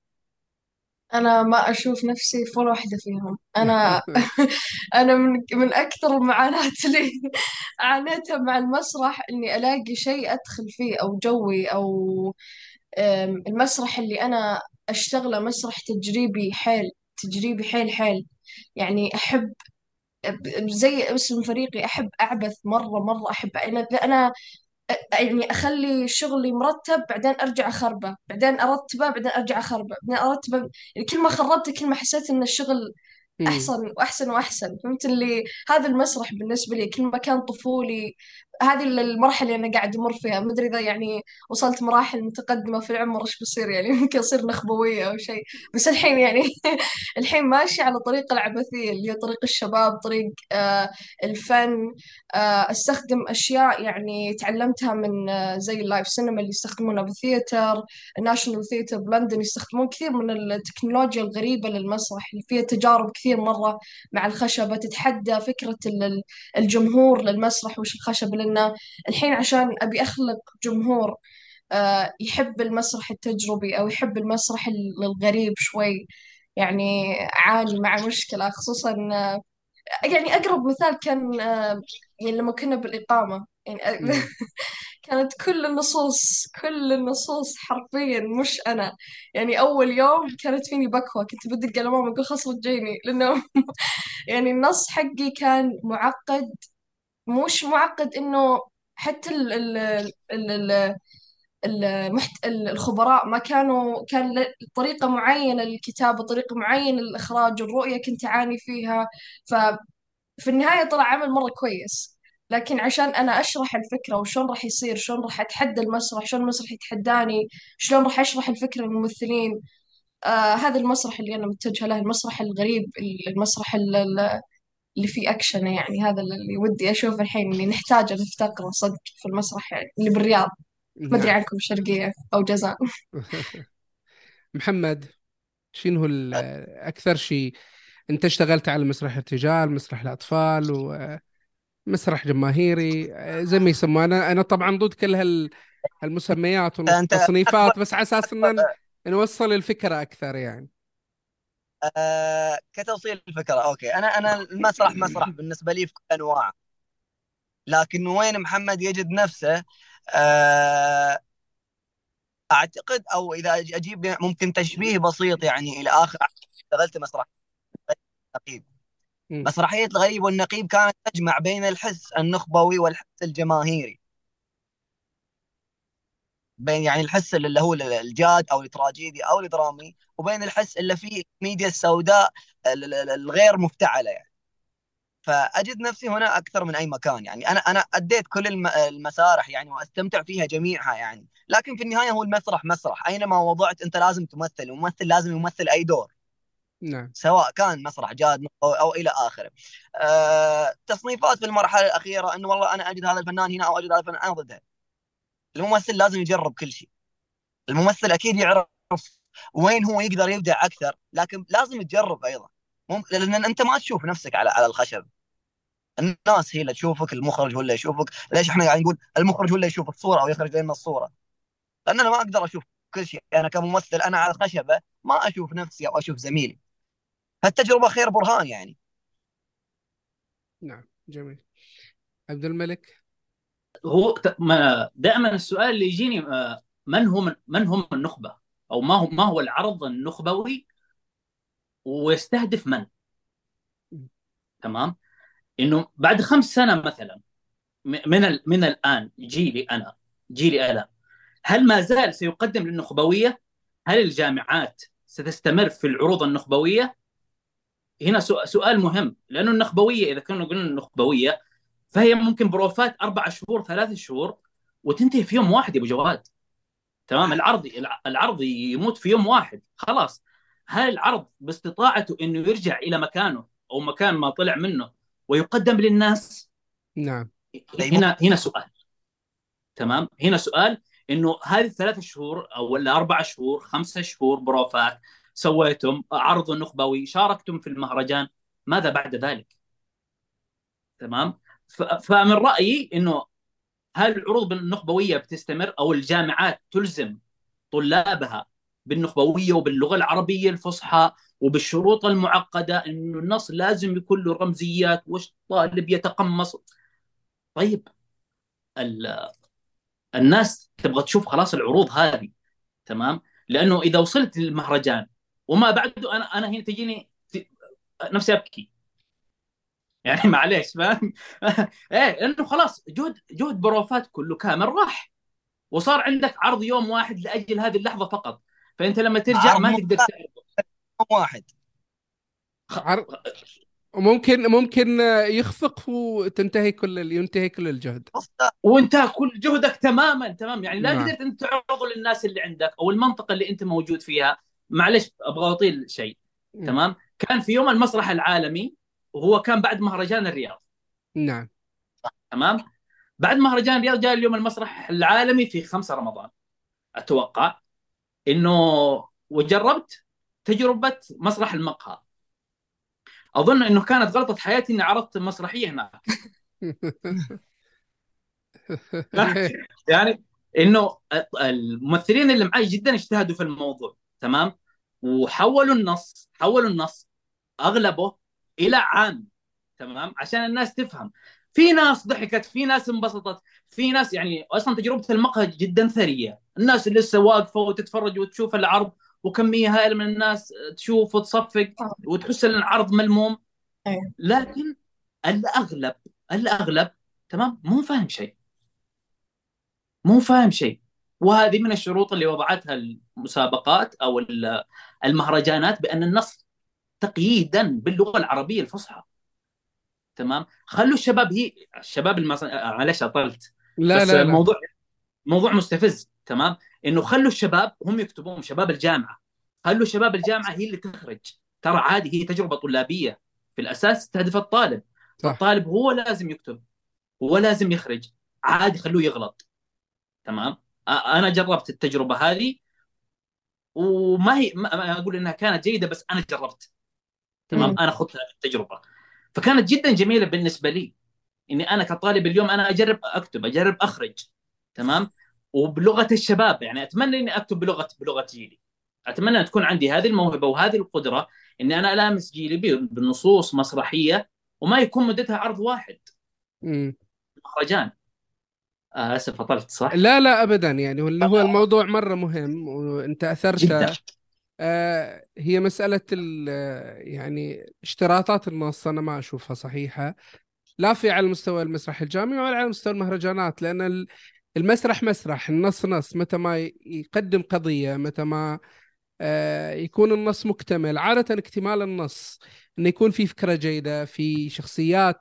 أنا ما أشوف نفسي في ولا واحدة فيهم. أنا أنا من من أكثر المعاناة اللي عانيتها مع المسرح إني ألاقي شيء أدخل فيه أو جوي أم، المسرح اللي أنا أشتغله مسرح تجريبي حيل تجريبي حيل حيل. يعني أحب زي اسم فريقي أحب أعبث مرة مرة أحب أنا أنا يعني أخلي شغلي مرتب بعدين أرجع أخربه بعدين أرتبه بعدين أرجع أخربه بعدين أرتبه يعني كل ما خربته كل ما حسيت إن الشغل مم. أحسن وأحسن وأحسن فهمت اللي هذا المسرح بالنسبة لي كل ما كان طفولي هذه المرحله اللي أنا قاعد أمر فيها. ما أدري إذا يعني وصلت مراحل متقدمة في العمر إيش بصير يعني يمكن أصير نخبوية أو شيء. بس الحين يعني الحين ماشي على طريق العبثية اللي هي طريق الشباب طريق آه الفن. آه أستخدم أشياء يعني تعلمتها من آه زي ال live cinema اللي يستخدمونها بال theatre ال National Theatre بلندن يستخدمون كثير من التكنولوجيا الغريبة للمسرح اللي فيها تجارب كثير مرة مع الخشبة. تتحدى فكرة ال- الجمهور للمسرح وش الخشبة لأن الحين عشان أبي أخلق جمهور آه، يحب المسرح التجريبي أو يحب المسرح ال- الغريب شوي يعني عاني مع مشكلة خصوصا آه، يعني أقرب مثال كان آه، يعني لما كنا بالإقامة يعني. كانت كل النصوص كل النصوص حرفيا مش أنا يعني أول يوم كانت فيني بكوة كنت بدق على ماما أقول خلاص رجعيني لأنه يعني النص حقي كان معقد مش معقد إنه حتى ال ال ال ال المحت... الخبراء ما كانوا كان طريقة معينة للكتابة طريقة معينة للإخراج الرؤية كنت أعاني فيها. ففي النهاية طلع عمل مرة كويس لكن عشان أنا أشرح الفكرة وشلون راح يصير شلون راح أتحدى المسرح شلون المسرح يتحداني شلون راح أشرح الفكرة للممثلين آه هذا المسرح اللي أنا متجهة له المسرح الغريب المسرح ال- ال- اللي فيه أكشن يعني هذا اللي ودي أشوفه الحين اللي نحتاجه نفتقره صدق في المسرح يعني اللي بالرياض. ما أدري نعم. عنكم شرقية أو جازان محمد شنو أكثر شيء؟ أنت اشتغلت على مسرح الرجال مسرح الأطفال ومسرح جماهيري زي ما يسموه. أنا أنا طبعا ضد كل هال هالمسميات أنت والتصنيفات بس على أساس إن نوصل الفكرة أكثر يعني. آه كتوصيل الفكرة أوكي. أنا أنا المسرح مسرح بالنسبة لي في كل انواعه لكن وين محمد يجد نفسه آه أعتقد أو إذا أجيب ممكن تشبيه بسيط يعني إلى آخر اشتغلت مسرح مم. مسرحية الغريب والنقيب كانت تجمع بين الحس النخبوي والحس الجماهيري. بين يعني الحس اللي هو الجاد أو التراجيدي أو الدرامي وبين الحس اللي فيه الميديا السوداء ال- ال- الغير مفتعلة يعني. فأجد نفسي هنا أكثر من أي مكان يعني. أنا أنا أديت كل الم- المسارح يعني وأستمتع فيها جميعها يعني. لكن في النهاية هو المسرح مسرح. أينما وضعت أنت لازم تمثل وممثل لازم يمثل أي دور. نعم. سواء كان مسرح جاد أو, أو إلى آخره. أه تصنيفات في المرحلة الأخيرة إنه والله أنا أجد هذا الفنان هنا أو أجد هذا الفنان. أنا ضدها. الممثل لازم يجرب كل شيء. الممثل أكيد يعرف وين هو يقدر يبدع أكثر لكن لازم تجرب أيضا. لأن أنت ما تشوف نفسك على على الخشب. الناس هي اللي تشوفك المخرج هو اللي يشوفك. ليش إحنا قاعدين نقول المخرج هو اللي يشوف الصورة أو يخرج لنا الصورة؟ لأن أنا ما أقدر أشوف كل شيء. أنا كممثل أنا على الخشبه ما أشوف نفسي أو أشوف زميلي. فالتجربه خير برهان يعني. نعم جميل. عبد الملك؟ هو دائما السؤال اللي يجيني آه، من هم من هم النخبة أو ما هو ما هو العرض النخبوي ويستهدف من تمام إنه بعد خمس سنة مثلا من من الآن جيلي أنا جيلي أنا هل ما زال سيقدم للنخبوية؟ هل الجامعات ستستمر في العروض النخبوية؟ هنا سؤ- سؤال مهم لأنه النخبوية إذا كنا قلنا النخبوية فهي ممكن بروفات أربع شهور ثلاث شهور وتنتهي في يوم واحد يا أبو جواد. تمام؟ العرض الع- العرض يموت في يوم واحد. خلاص. هل العرض باستطاعته إنه يرجع إلى مكانه أو مكان ما طلع منه ويقدم للناس؟ نعم. هنا هنا سؤال. تمام؟ هنا سؤال إنه هذه الثلاث شهور أو ولا أربع شهور خمسة شهور بروفات سويتم عرض نخبوي شاركتم في المهرجان ماذا بعد ذلك؟ تمام؟ فمن رأيي إنه هل العروض النخبويه بتستمر أو الجامعات تلزم طلابها بالنخبوية وباللغة العربية الفصحى وبالشروط المعقدة إنه النص لازم يكون له رمزيات والطالب يتقمص؟ طيب ال- الناس تبغى تشوف خلاص العروض هذه تمام؟ لأنه إذا وصلت للمهرجان وما بعده أنا أنا هنا تجيني نفسي أبكي. يعني معليش فاهم؟ إيه لأنه خلاص جهد جهد بروفات كله كامل راح وصار عندك عرض يوم واحد لأجل هذه اللحظة فقط. فأنت لما ترجع عرض ما تقدر تعرض واحد. عر... وممكن ممكن يخفق وتنتهي كل ينتهي كل الجهد. وانت كل جهدك تماما تمام؟ يعني لا نعم. قدرت أنت تعرضه للناس اللي عندك أو المنطقة اللي أنت موجود فيها. معلش أبغى أطيل شيء تمام؟ كان في يوم المسرح العالمي وهو كان بعد مهرجان الرياض. نعم. تمام؟ بعد مهرجان الرياض جاء اليوم المسرح العالمي في 5 رمضان. أتوقع إنه وجربت تجربة مسرح المقهى. أظن إنه كانت غلطة حياتي إني عرضت مسرحية هناك. يعني إنه الممثلين اللي معي جدا اجتهدوا في الموضوع. تمام؟ وحولوا النص حولوا النص أغلبه إلى عام تمام؟ عشان الناس تفهم. في ناس ضحكت في ناس انبسطت في ناس يعني أصلا تجربة المقهى جدا ثرية. الناس اللي لسه واقفة وتتفرج وتشوف العرض وكمية هائلة من الناس تشوف وتصفق وتحس إن العرض ملموم. لكن الأغلب الأغلب تمام؟ مو فاهم شيء. مو فاهم شيء. وهذه من الشروط اللي وضعتها المسابقات أو ال- المهرجانات بأن النص تقييدا باللغة العربية الفصحى. تمام؟ خلوا الشباب هي الشباب المص... معلش أطلت. لا بس لا لا. الموضوع موضوع مستفز. تمام؟ إنه خلوا الشباب هم يكتبون شباب الجامعة خلوا شباب الجامعة هي اللي تخرج. ترى عادي هي تجربة طلابية. في الأساس تهدف الطالب. صح. الطالب هو لازم يكتب هو لازم يخرج. عادي خلوه يغلط. تمام؟ أنا جربت التجربة هذه وما هي ما أقول إنها كانت جيدة بس أنا جربت. تمام؟ مم. أنا خذت هذه التجربة. فكانت جدا جميلة بالنسبة لي. إني أنا كطالب اليوم أنا أجرب أكتب أجرب أخرج تمام؟ وبلغة الشباب يعني أتمنى إني أكتب بلغة بلغة جيلي. أتمنى أن تكون عندي هذه الموهبة وهذه القدرة إني أنا ألامس جيلي ب- بنصوص مسرحية وما يكون مدتها عرض واحد. مم. مهرجان. آه اسف اطلت صح؟ لا لا ابدا. يعني هو الموضوع مرة مهم وأنت اثرته جدا. آه، هي مسألة آه، يعني اشتراطات النص أنا ما أشوفها صحيحة. لا في على مستوى المسرح الجامعي ولا على مستوى المهرجانات لأن ال- المسرح مسرح النص نص متى ما يقدم قضية متى ما آه، يكون النص مكتمل. عادة اكتمال النص أنه يكون في فكرة جيدة في شخصيات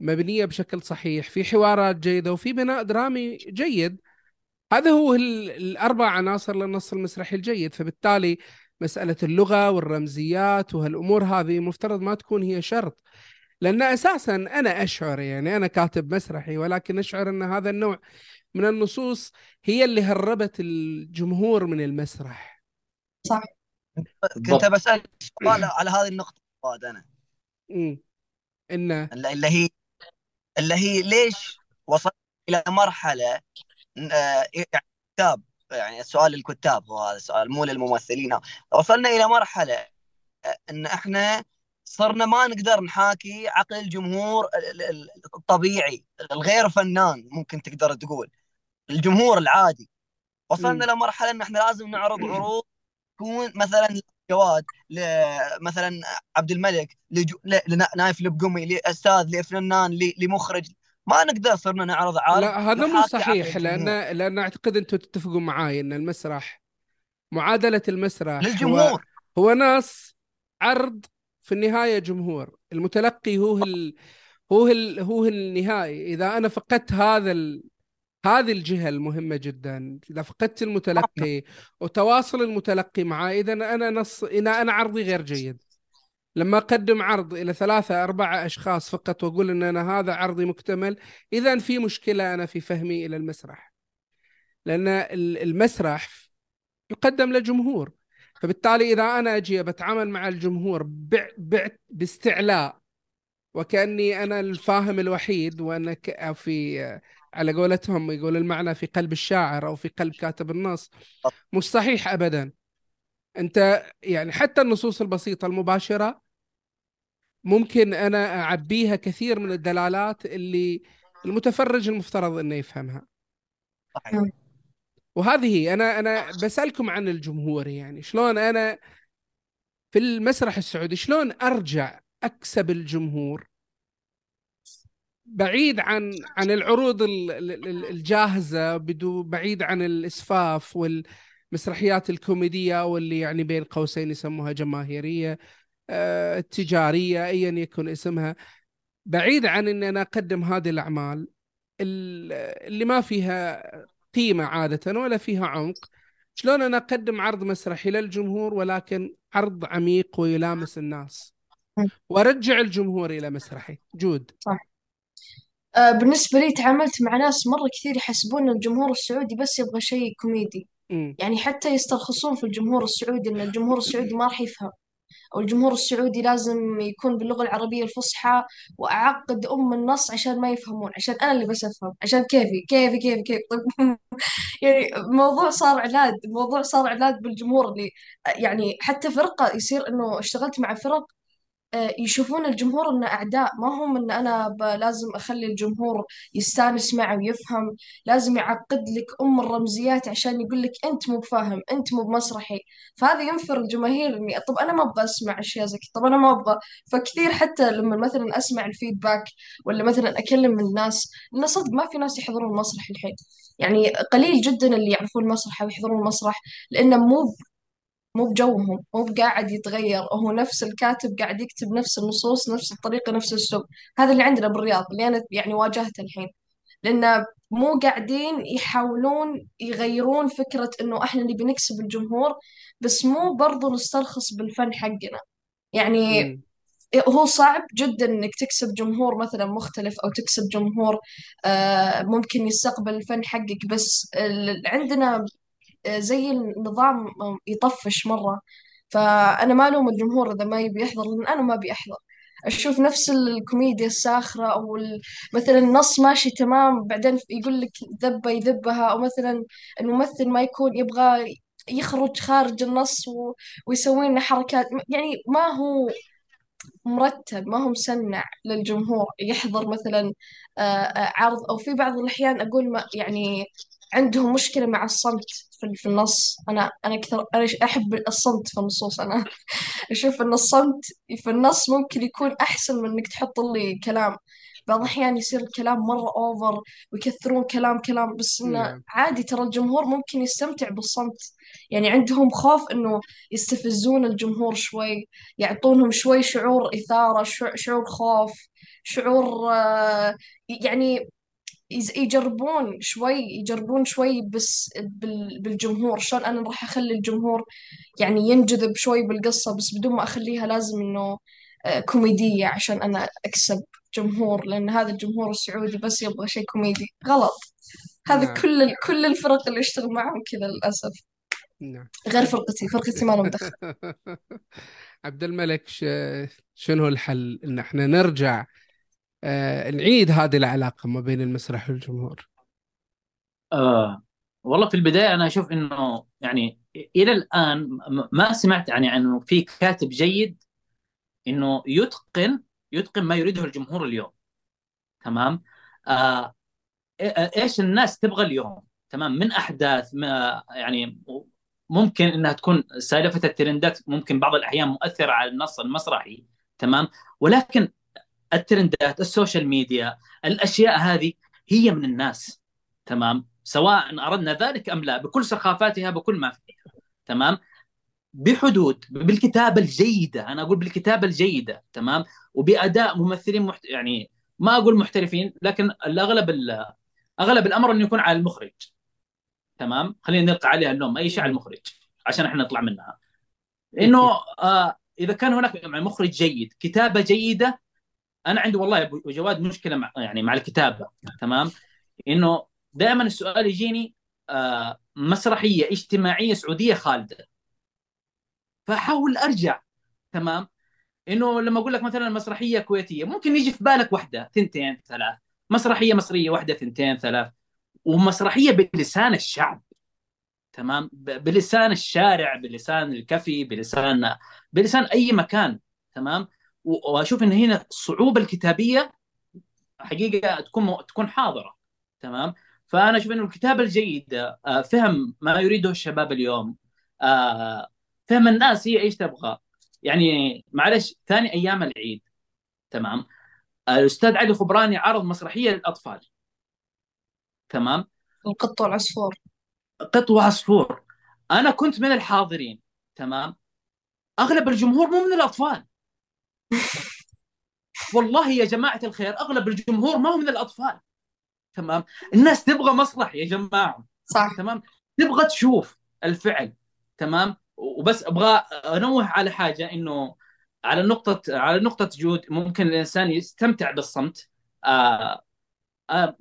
مبنية بشكل صحيح في حوارات جيدة وفي بناء درامي جيد. هذا هو ال- الأربع عناصر للنص المسرحي الجيد. فبالتالي مسألة اللغة والرمزيات وهالأمور هذه مفترض ما تكون هي شرط. لأن أساسا أنا أشعر يعني أنا كاتب مسرحي ولكن أشعر أن هذا النوع من النصوص هي اللي هربت الجمهور من المسرح. كنت بسأل سؤال على هذه النقطة فؤاد أنا. أمم. إنه اللي هي اللي هي ليش وصلت إلى مرحلة آه، يعني كتاب يعني السؤال للكتاب هو هذا السؤال مو للممثلين وصلنا إلى مرحلة آه، إن إحنا صرنا ما نقدر نحاكي عقل الجمهور ال- ال- الطبيعي الغير فنان ممكن تقدر تقول الجمهور العادي وصلنا مم. لمرحلة إن إحنا لازم نعرض عروض تكون مثلا جواد مثلا عبد الملك. لنايف البقمي لأستاذ لفنان. لمخرج ما نقدر صرنا نعرض عرض لا هذا مو صحيح الجمهور. لأن لأن أعتقد أنتم تتفقوا معاي أن المسرح معادلة المسرح هو للجمهور. هو ناس عرض في النهاية جمهور. المتلقي هو ال... هو ال... هو النهائي إذا أنا فقدت هذا ال... هذه الجهة المهمة جدا إذا فقدت المتلقي وتواصل المتلقي معه إذا أنا نص إذا أنا عرضي غير جيد. لما أقدم عرض إلى ثلاثة أربعة أشخاص فقط وأقول أن أنا هذا عرضي مكتمل إذا في مشكلة أنا في فهمي إلى المسرح. لأن ال- المسرح يقدم لجمهور. فبالتالي إذا أنا أجي بتعامل مع الجمهور بع- باستعلاء وكأني أنا الفاهم الوحيد وأنا في على قولتهم يقول المعنى في قلب الشاعر أو في قلب كاتب النص مش صحيح ابدا. أنت يعني حتى النصوص البسيطة المباشرة ممكن أنا أعبيها كثير من الدلالات اللي المتفرج المفترض إنه يفهمها. صحيح. وهذه هي. أنا أنا بسألكم عن الجمهور يعني. شلون أنا في المسرح السعودي شلون أرجع أكسب الجمهور؟ بعيد عن عن العروض ال- ال- ال- الجاهزة بدو بعيد عن الإسفاف والمسرحيات الكوميدية واللي يعني بين قوسين يسموها جماهيرية آه، تجاريه ايا يكن اسمها بعيد عن ان أنا أقدم هذه الأعمال ال- اللي ما فيها قيمة عادة ولا فيها عمق شلون أنا أقدم عرض مسرحي للجمهور ولكن عرض عميق ويلامس الناس. وأرجع الجمهور إلى مسرحي جود آه، بالنسبة لي تعاملت مع ناس مرة كثير يحسبون الجمهور السعودي بس يبغى شيء كوميدي. يعني حتى يسترخصون في الجمهور السعودي إن الجمهور السعودي ما راح يفهم. أو الجمهور السعودي لازم يكون باللغة العربية الفصحى وأعقد أم النص عشان ما يفهمون. عشان أنا اللي بس أفهم. عشان كيفي. كيفي كيفي كيفي. طيب. يعني الموضوع صار عناد الموضوع صار عناد بالجمهور اللي يعني حتى فرقة يصير إنه اشتغلت مع فرق يشوفون الجمهور إنه أعداء. ما هم إن أنا لازم أخلي الجمهور يستانس معه ويفهم. لازم يعقد لك أم الرمزيات عشان يقول لك أنت مو بفاهم أنت مو بمسرحي. فهذا ينفر الجماهير إني طب أنا ما أبغى أسمع أشياء زي كذا طب أنا ما أبغى. فكثير حتى لما مثلا أسمع الفيدباك ولا مثلا أكلم الناس لأن صدق ما في ناس يحضرون المسرح الحين. يعني قليل جدا اللي يعرفون المسرح أو يحضرون المسرح لأنه مو مو بجوهم مو بقاعد يتغير هو نفس الكاتب قاعد يكتب نفس النصوص نفس الطريقة نفس الأسلوب هذا اللي عندنا بالرياض اللي أنا يعني واجهته الحين. لأن مو قاعدين يحاولون يغيرون فكرة إنه إحنا نبي نكسب الجمهور بس مو برضو نسترخص بالفن حقنا. يعني مم. هو صعب جدا إنك تكسب جمهور مثلا مختلف أو تكسب جمهور آه، ممكن يستقبل الفن حقك بس عندنا زي النظام يطفش مرة. فأنا ما ألوم الجمهور إذا ما يبي يحضر لأن أنا ما أبي أحضر. أشوف نفس الكوميديا الساخرة أو مثلا النص ماشي تمام بعدين يقول لك ذبة يذبها أو مثلا الممثل ما يكون يبغى يخرج خارج النص و... ويسوي لنا حركات يعني ما هو مرتب ما هو مسنع للجمهور يحضر مثلا آه، آه، عرض. أو في بعض الأحيان أقول ما يعني عندهم مشكلة مع الصمت في في النص. أنا أنا أكثر أنا أحب الصمت في النصوص. أنا أشوف إن الصمت في النص ممكن يكون أحسن من إنك تحط لي كلام. بعض الأحيان يصير الكلام مرة أوفر ويكثرون كلام كلام بس إنه نعم. عادي ترى الجمهور ممكن يستمتع بالصمت. يعني عندهم خوف إنه يستفزون الجمهور شوي يعطونهم شوي شعور إثارة شع- شعور خوف شعور آه، يعني يز- يجربون شوي يجربون شوي بس بال- بالجمهور. شلون أنا راح أخلي الجمهور يعني ينجذب شوي بالقصة بس بدون ما أخليها لازم إنه آه، كوميدية عشان أنا أكسب جمهور لأن هذا الجمهور السعودي بس يبغى شيء كوميدي. غلط. هذا نعم. كل ال- كل الفرق اللي اشتغل معهم كذا للأسف. نعم. غير فرقتي. فرقتي ما لهم دخل. عبد الملك ش... شنو الحل إن إحنا نرجع آه نعيد هذه العلاقة ما بين المسرح والجمهور. آه والله في البداية أنا أشوف إنه يعني إلى الآن م- ما سمعت يعني أنه في كاتب جيد إنه يتقن يتقن ما يريده الجمهور اليوم. تمام؟ آه إيش الناس تبغى اليوم؟ تمام؟ من أحداث ما يعني ممكن إنها تكون سالفة الترندات ممكن بعض الأحيان مؤثرة على النص المسرحي. تمام؟ ولكن الترندات ال social media الأشياء هذه هي من الناس تمام؟ سواء أردنا ذلك أم لا بكل سخافتها بكل ما فيها تمام؟ بحدود بالكتابة الجيدة أنا أقول بالكتابة الجيدة تمام؟ وبأداء ممثلين محت... يعني ما أقول محترفين لكن الأغلب ال... أغلب الأمر انه يكون على المخرج تمام؟ خلينا نلقى عليها اللوم أي شيء على المخرج عشان إحنا نطلع منها. إنه آه إذا كان هناك مخرج جيد كتابة جيدة أنا عندي والله يا أبو جواد مشكلة مع يعني مع الكتابة تمام؟ إنه دائما السؤال يجيني آه، مسرحية اجتماعية سعودية خالدة. فأحاول أرجع تمام؟ إنه لما أقول لك مثلا مسرحية كويتية ممكن يجي في بالك واحدة ثنتين ثلاث. مسرحية مصرية واحدة ثنتين ثلاث. ومسرحية بلسان الشعب تمام؟ بلسان الشارع بلسان الكفي بلسان بلسان أي مكان تمام؟ وأشوف إن هنا الصعوبة الكتابية حقيقة تكون تكون حاضرة تمام؟ فأنا أشوف إنه الكتابة الجيدة آه، فهم ما يريده الشباب اليوم آه، فهم الناس هي إيش تبغى. يعني معلش ثاني أيام العيد تمام؟ الأستاذ علي خبراني عرض مسرحية للأطفال تمام؟ القط والعصفور. قط وعصفور. أنا كنت من الحاضرين تمام؟ أغلب الجمهور مو من الأطفال. والله يا جماعة الخير أغلب الجمهور ما هو من الأطفال. تمام؟ الناس تبغى مسرح يا جماعة. صح. تمام؟ تبغى تشوف الفعل. تمام؟ وبس أبغى أنوه على حاجة إنه على نقطة على نقطة جود ممكن الإنسان يستمتع بالصمت. آه آه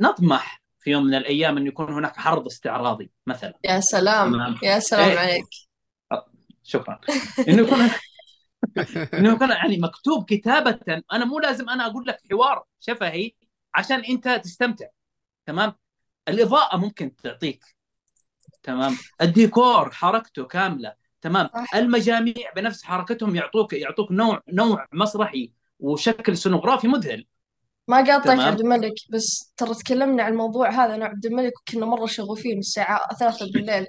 نطمح في يوم من الأيام أن يكون هناك عرض استعراضي مثلا. يا سلام. تمام. يا سلام إيه. عليك. شكرا. إنه يكون انه يكون يعني مكتوب كتابة أنا مو لازم أنا أقول لك حوار شفهي عشان أنت تستمتع تمام؟ الإضاءة ممكن تعطيك تمام؟ الديكور حركته كاملة تمام. المجاميع بنفس حركتهم يعطوك يعطوك نوع نوع مسرحي وشكل سنوغرافي مذهل. ما قاطعك عبد الملك بس ترى تكلمنا عن الموضوع هذا أنا وعبد الملك وكنا مرة شغوفين الساعة ثلاثة بالليل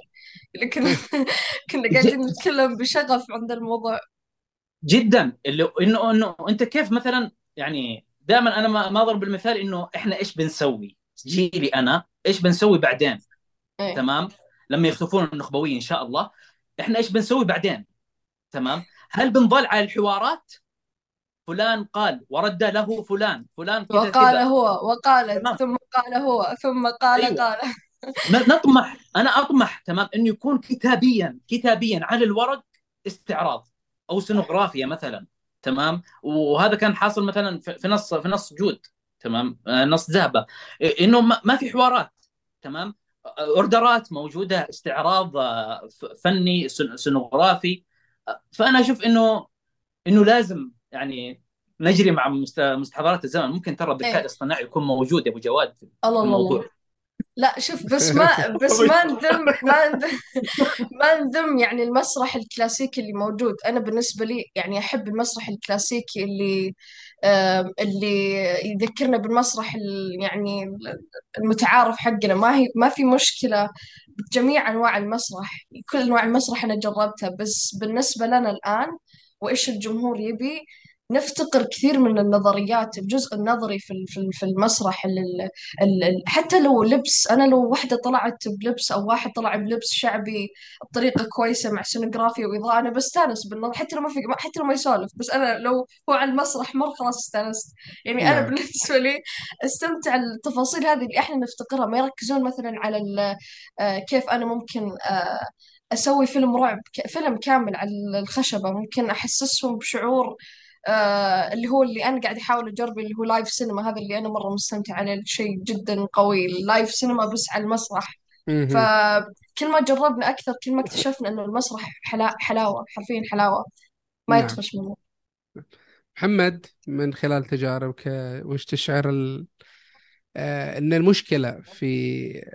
كنا كنا قاعدين نتكلم بشغف عند الموضوع. جدا. اللي إنه إنه أنت كيف مثلا يعني دائما أنا ما أضرب المثال إنه إحنا إيش بنسوي؟ جيلي أنا إيش بنسوي بعدين؟ إيه؟ تمام؟ لما يختفون النخبويين إن شاء الله. إحنا إيش بنسوي بعدين؟ تمام؟ هل بنظل على الحوارات؟ فلان قال ورد له فلان فلان كذا وقال كذا. هو وقال تمام. ثم قال هو ثم قال أيوة. قال. نطمح أنا أطمح تمام؟ انه يكون كتابيا كتابيا على الورق استعراض. أو سنوغرافيا مثلا تمام؟ وهذا كان حاصل مثلا في نص في نص جود تمام؟ آه، نص ذهبة. إنه ما في حوارات تمام؟ أوردرات موجودة استعراض آه، فني سنوغرافي آه، فأنا أشوف انه إنه لازم يعني نجري مع مستحضرات الزمن. ممكن ترى الذكاء إيه. الاصطناعي يكون موجود يا أبو جواد في الله الموضوع الله. لا شوف بس ما بس ما ندم ما ندم ما ندم يعني المسرح الكلاسيكي اللي موجود. أنا بالنسبة لي يعني أحب المسرح الكلاسيكي اللي اللي يذكرنا بالمسرح يعني المتعارف حقنا. ما هي ما في مشكلة بجميع أنواع المسرح كل أنواع المسرح أنا جربتها. بس بالنسبة لنا الآن وإيش الجمهور يبي؟ نفتقر كثير من النظريات الجزء النظري في في المسرح حتى لو لبس أنا لو واحدة طلعت بلبس أو واحد طلع بلبس شعبي بطريقة كويسة مع سينوغرافيا وإضاءة أنا بستأنس بالنظر حتى لو ما في حتى لو ما يسولف بس أنا لو هو على المسرح مره خلاص استأنست يعني أنا نعم. بالنسبة لي أستمتع التفاصيل هذه اللي إحنا نفتقرها ما يركزون مثلا على آه، كيف أنا ممكن آه، أسوي فيلم رعب فيلم كامل على الخشبة ممكن أحسسهم بشعور اللي هو اللي أنا قاعد أحاول أجربه اللي هو live cinema هذا اللي أنا مرة مستمتع عليه شيء جدا قوي. ال live cinema بس على المسرح. فكل ما جربنا أكثر كل ما اكتشفنا إنه المسرح حلا... حلاوة حرفيا حلاوة. ما نعم. يطفش منه. محمد من خلال تجاربك وش تشعر ال... آه إن المشكلة في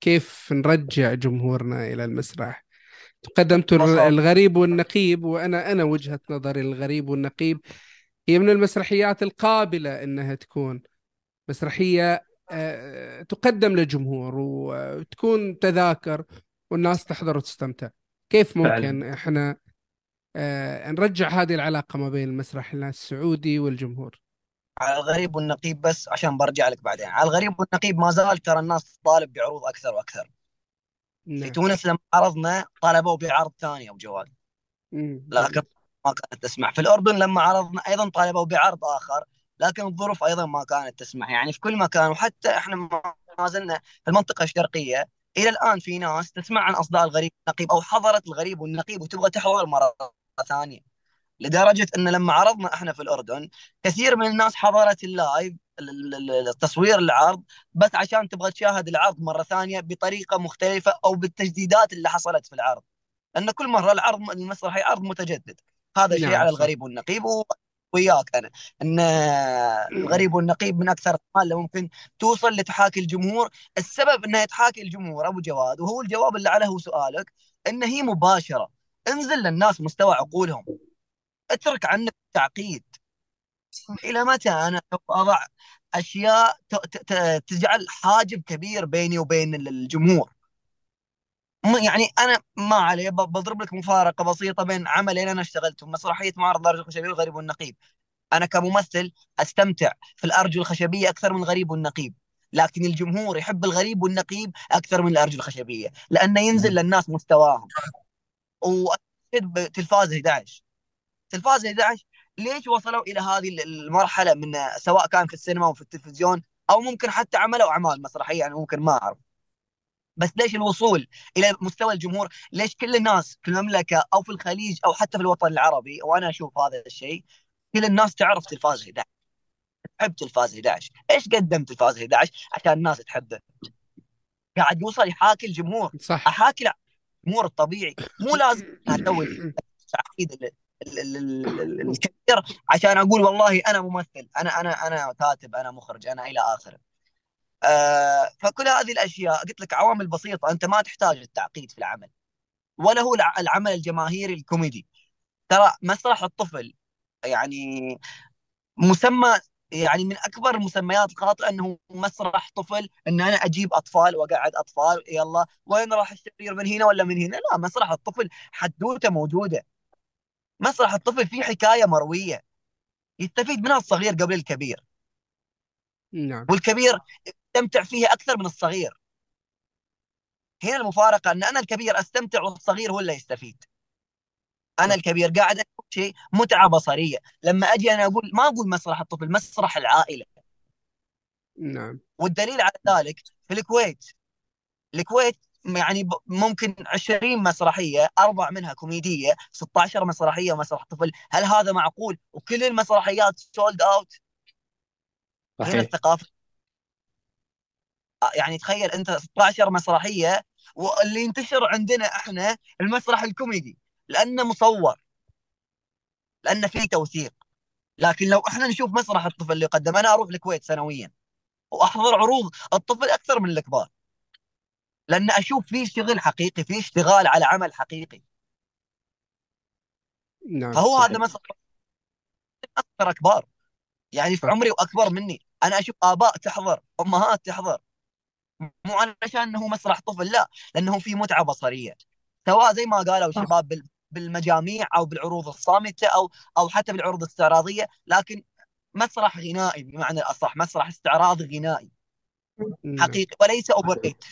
كيف نرجع جمهورنا إلى المسرح؟ قدمت الغريب والنقيب وأنا أنا وجهة نظري الغريب والنقيب هي من المسرحيات القابلة إنها تكون مسرحية آه، تقدم للجمهور وتكون تذاكر والناس تحضر وتستمتع. كيف ممكن فعلا. إحنا آه، نرجع هذه العلاقة ما بين المسرح السعودي والجمهور؟ على الغريب والنقيب بس عشان برجع لك بعدين. على الغريب والنقيب ما زال ترى الناس تطالب بعروض أكثر وأكثر. نعم. في تونس لما عرضنا طلبوا بعرض ثاني أبو جواد. لكن ما كانت تسمح. في الأردن لما عرضنا أيضا طالبوا بعرض آخر لكن الظروف أيضا ما كانت تسمح. يعني في كل مكان وحتى إحنا ما زلنا في المنطقة الشرقية إلى الآن في ناس تسمع عن أصداء الغريب والنقيب أو حضرت الغريب والنقيب وتبغى تحضر مرة ثانية. لدرجة إن لما عرضنا إحنا في الأردن كثير من الناس حضرت اللايف ال- ال- التصوير العرض بس عشان تبغى تشاهد العرض مرة ثانية بطريقة مختلفة أو بالتجديدات اللي حصلت في العرض. لأن كل مرة العرض المسرحي عرض متجدد. هذا شيء نعم، على صح. الغريب والنقيب و- وياك أنا. إن الغريب والنقيب من أكثر اللي ممكن توصل لتحاكي الجمهور. السبب إنها تحاكي الجمهور أبو جواد وهو الجواب اللي عليه سؤالك إن هي مباشرة. انزل للناس مستوى عقولهم. اترك عنك التعقيد. إلى متى أنا أضع أشياء تجعل حاجب كبير بيني وبين الجمهور؟ يعني أنا ما عليه ب- بضرب لك مفارقة بسيطة بين عملين أنا اشتغلتهم مسرحية معرض الارجل الخشبية والغريب والنقيب. أنا كممثل أستمتع في الارجل الخشبية أكثر من الغريب والنقيب لكن الجمهور يحب الغريب والنقيب أكثر من الارجل الخشبية لأنه ينزل للناس مستواهم وأكيد بتلفاز 11 تلفاز 11 ليش وصلوا إلى هذه المرحلة من سواء كان في السينما أو في التلفزيون أو ممكن حتى عملوا أعمال مسرحية يعني ممكن ما أعرف. بس ليش الوصول إلى مستوى الجمهور؟ ليش كل الناس في المملكة أو في الخليج أو حتى في الوطن العربي وأنا أشوف هذا الشيء كل الناس تعرف تلفاز 11 تحب تلفاز 11 إيش قدم تلفاز 11 عشان الناس تحبه. قاعد يوصل يحاكي الجمهور. صح. أحاكي الجمهور الطبيعي. مو لازم أسوي التعقيد ال- ال- ال- ال- ال- الكبير عشان أقول والله أنا ممثل أنا أنا أنا كاتب أنا مخرج أنا إلى آخره. آه فكل هذه الأشياء قلت لك عوامل بسيطة أنت ما تحتاج التعقيد في العمل. ولا هو الع- العمل الجماهيري الكوميدي. ترى مسرح الطفل يعني مسمى يعني من أكبر المسميات الخاطئة إنه مسرح طفل إن أنا أجيب أطفال وأقعد أطفال يلا وين راح الشرير من هنا ولا من هنا؟ لا مسرح الطفل حدوتة موجودة. مسرح الطفل فيه حكاية مروية. يستفيد منها الصغير قبل الكبير. نعم. والكبير يستمتع فيها أكثر من الصغير. هنا المفارقة أن أنا الكبير أستمتع والصغير هو اللي يستفيد. أنا الكبير قاعد أقول شيء متعة بصرية. لما أجي أنا أقول ما أقول مسرح الطفل مسرح العائلة. نعم. والدليل على ذلك في الكويت. الكويت يعني ممكن 20 مسرحية أربع منها كوميدية 16 مسرحية مسرح طفل. هل هذا معقول؟ وكل المسرحيات sold out هنا صحيح. الثقافة. آه، يعني تخيل أنت 16 مسرحية واللي ينتشر عندنا إحنا المسرح الكوميدي لأنه مصور. لأنه فيه توثيق. لكن لو إحنا نشوف مسرح الطفل اللي يقدم أنا أروح الكويت سنويا وأحضر عروض. الطفل أكثر من الكبار. لأن أشوف فيه شغل حقيقي فيه اشتغال على عمل حقيقي نعم فهو صحيح. هذا مسرح أكثر اكبار يعني في. عمري وأكبر مني أنا أشوف آباء تحضر أمهات تحضر مو علشان إنه مسرح طفل لا لأنه في متعة بصرية سواء زي ما قالوا صح. شباب بال- بالمجاميع أو بالعروض الصامتة أو أو حتى بالعروض الاستعراضية لكن مسرح غنائي بمعنى الأصح مسرح استعراضي غنائي نعم. حقيقي وليس اوبريت.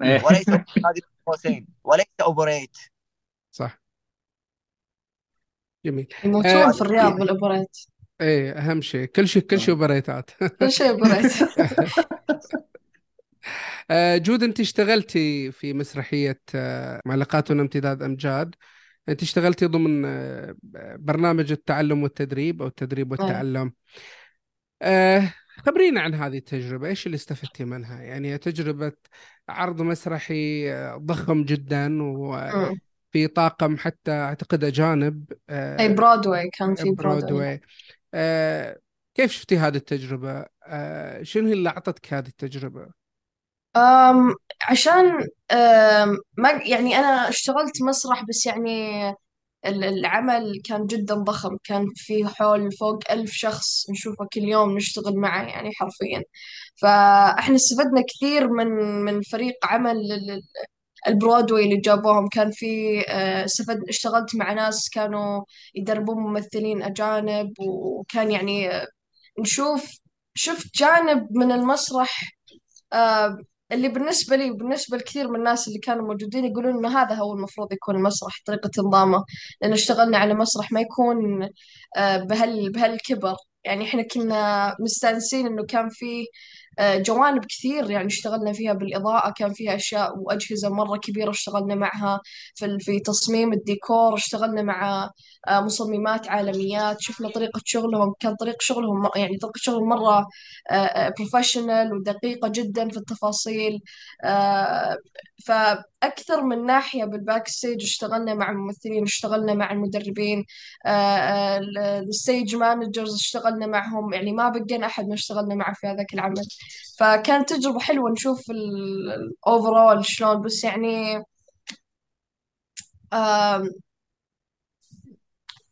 وليس هذه بين قوسين وليس أوبريت. صح. جميل. يموتون آه. في الرياض بالاوبريت إيه أهم شيء. كل شيء كل شيء أوبريتات كل شيء أوبريت. آه، جود أنت اشتغلتي في مسرحية آه، معلقات امتداد أمجاد. أنت اشتغلتي ضمن برنامج التعلم والتدريب أو التدريب والتعلم. آه، خبرينا عن هذه التجربة إيش اللي استفدتي منها؟ يعني تجربة عرض مسرحي آه، ضخم جدا وفي طاقم حتى أعتقد أجانب آه، إيه برودواي كان في برودواي آه، كيف شفتي هذه التجربة؟ آه، شنو هي اللي أعطتك هذه التجربة؟ أم عشان أم ما يعني أنا اشتغلت مسرح بس يعني العمل كان جدا ضخم. كان في حول فوق ألف شخص نشوفه كل يوم نشتغل معه يعني حرفيا. فإحنا استفدنا كثير من من فريق عمل ال- ال- البرودواي اللي جابوهم. كان في آه، استفدت اشتغلت مع ناس كانوا يدربون ممثلين أجانب وكان يعني آه، نشوف شفت جانب من المسرح آه، اللي بالنسبة لي وبالنسبة لكثير من الناس اللي كانوا موجودين يقولون إنه هذا هو المفروض يكون المسرح طريقة نظامه لأن اشتغلنا على مسرح ما يكون آه، بهال بهالكبر. يعني إحنا كنا مستأنسين إنه كان في آه، جوانب كثير يعني اشتغلنا فيها بالإضاءة كان فيها أشياء وأجهزة مرة كبيرة اشتغلنا معها في في تصميم الديكور اشتغلنا مع آه، مصممات عالميات شفنا طريقة شغلهم كان طريقة شغلهم يعني طريقة شغلهم مرة professional ودقيقة جدا في التفاصيل آه، فأكثر من ناحية بال backstage اشتغلنا مع الممثلين اشتغلنا مع المدربين ال stage managers اشتغلنا معهم يعني ما بقينا أحد ما اشتغلنا معه في هذاك العمل. فكانت تجربة حلوة نشوف ال overall شلون بس يعني آم،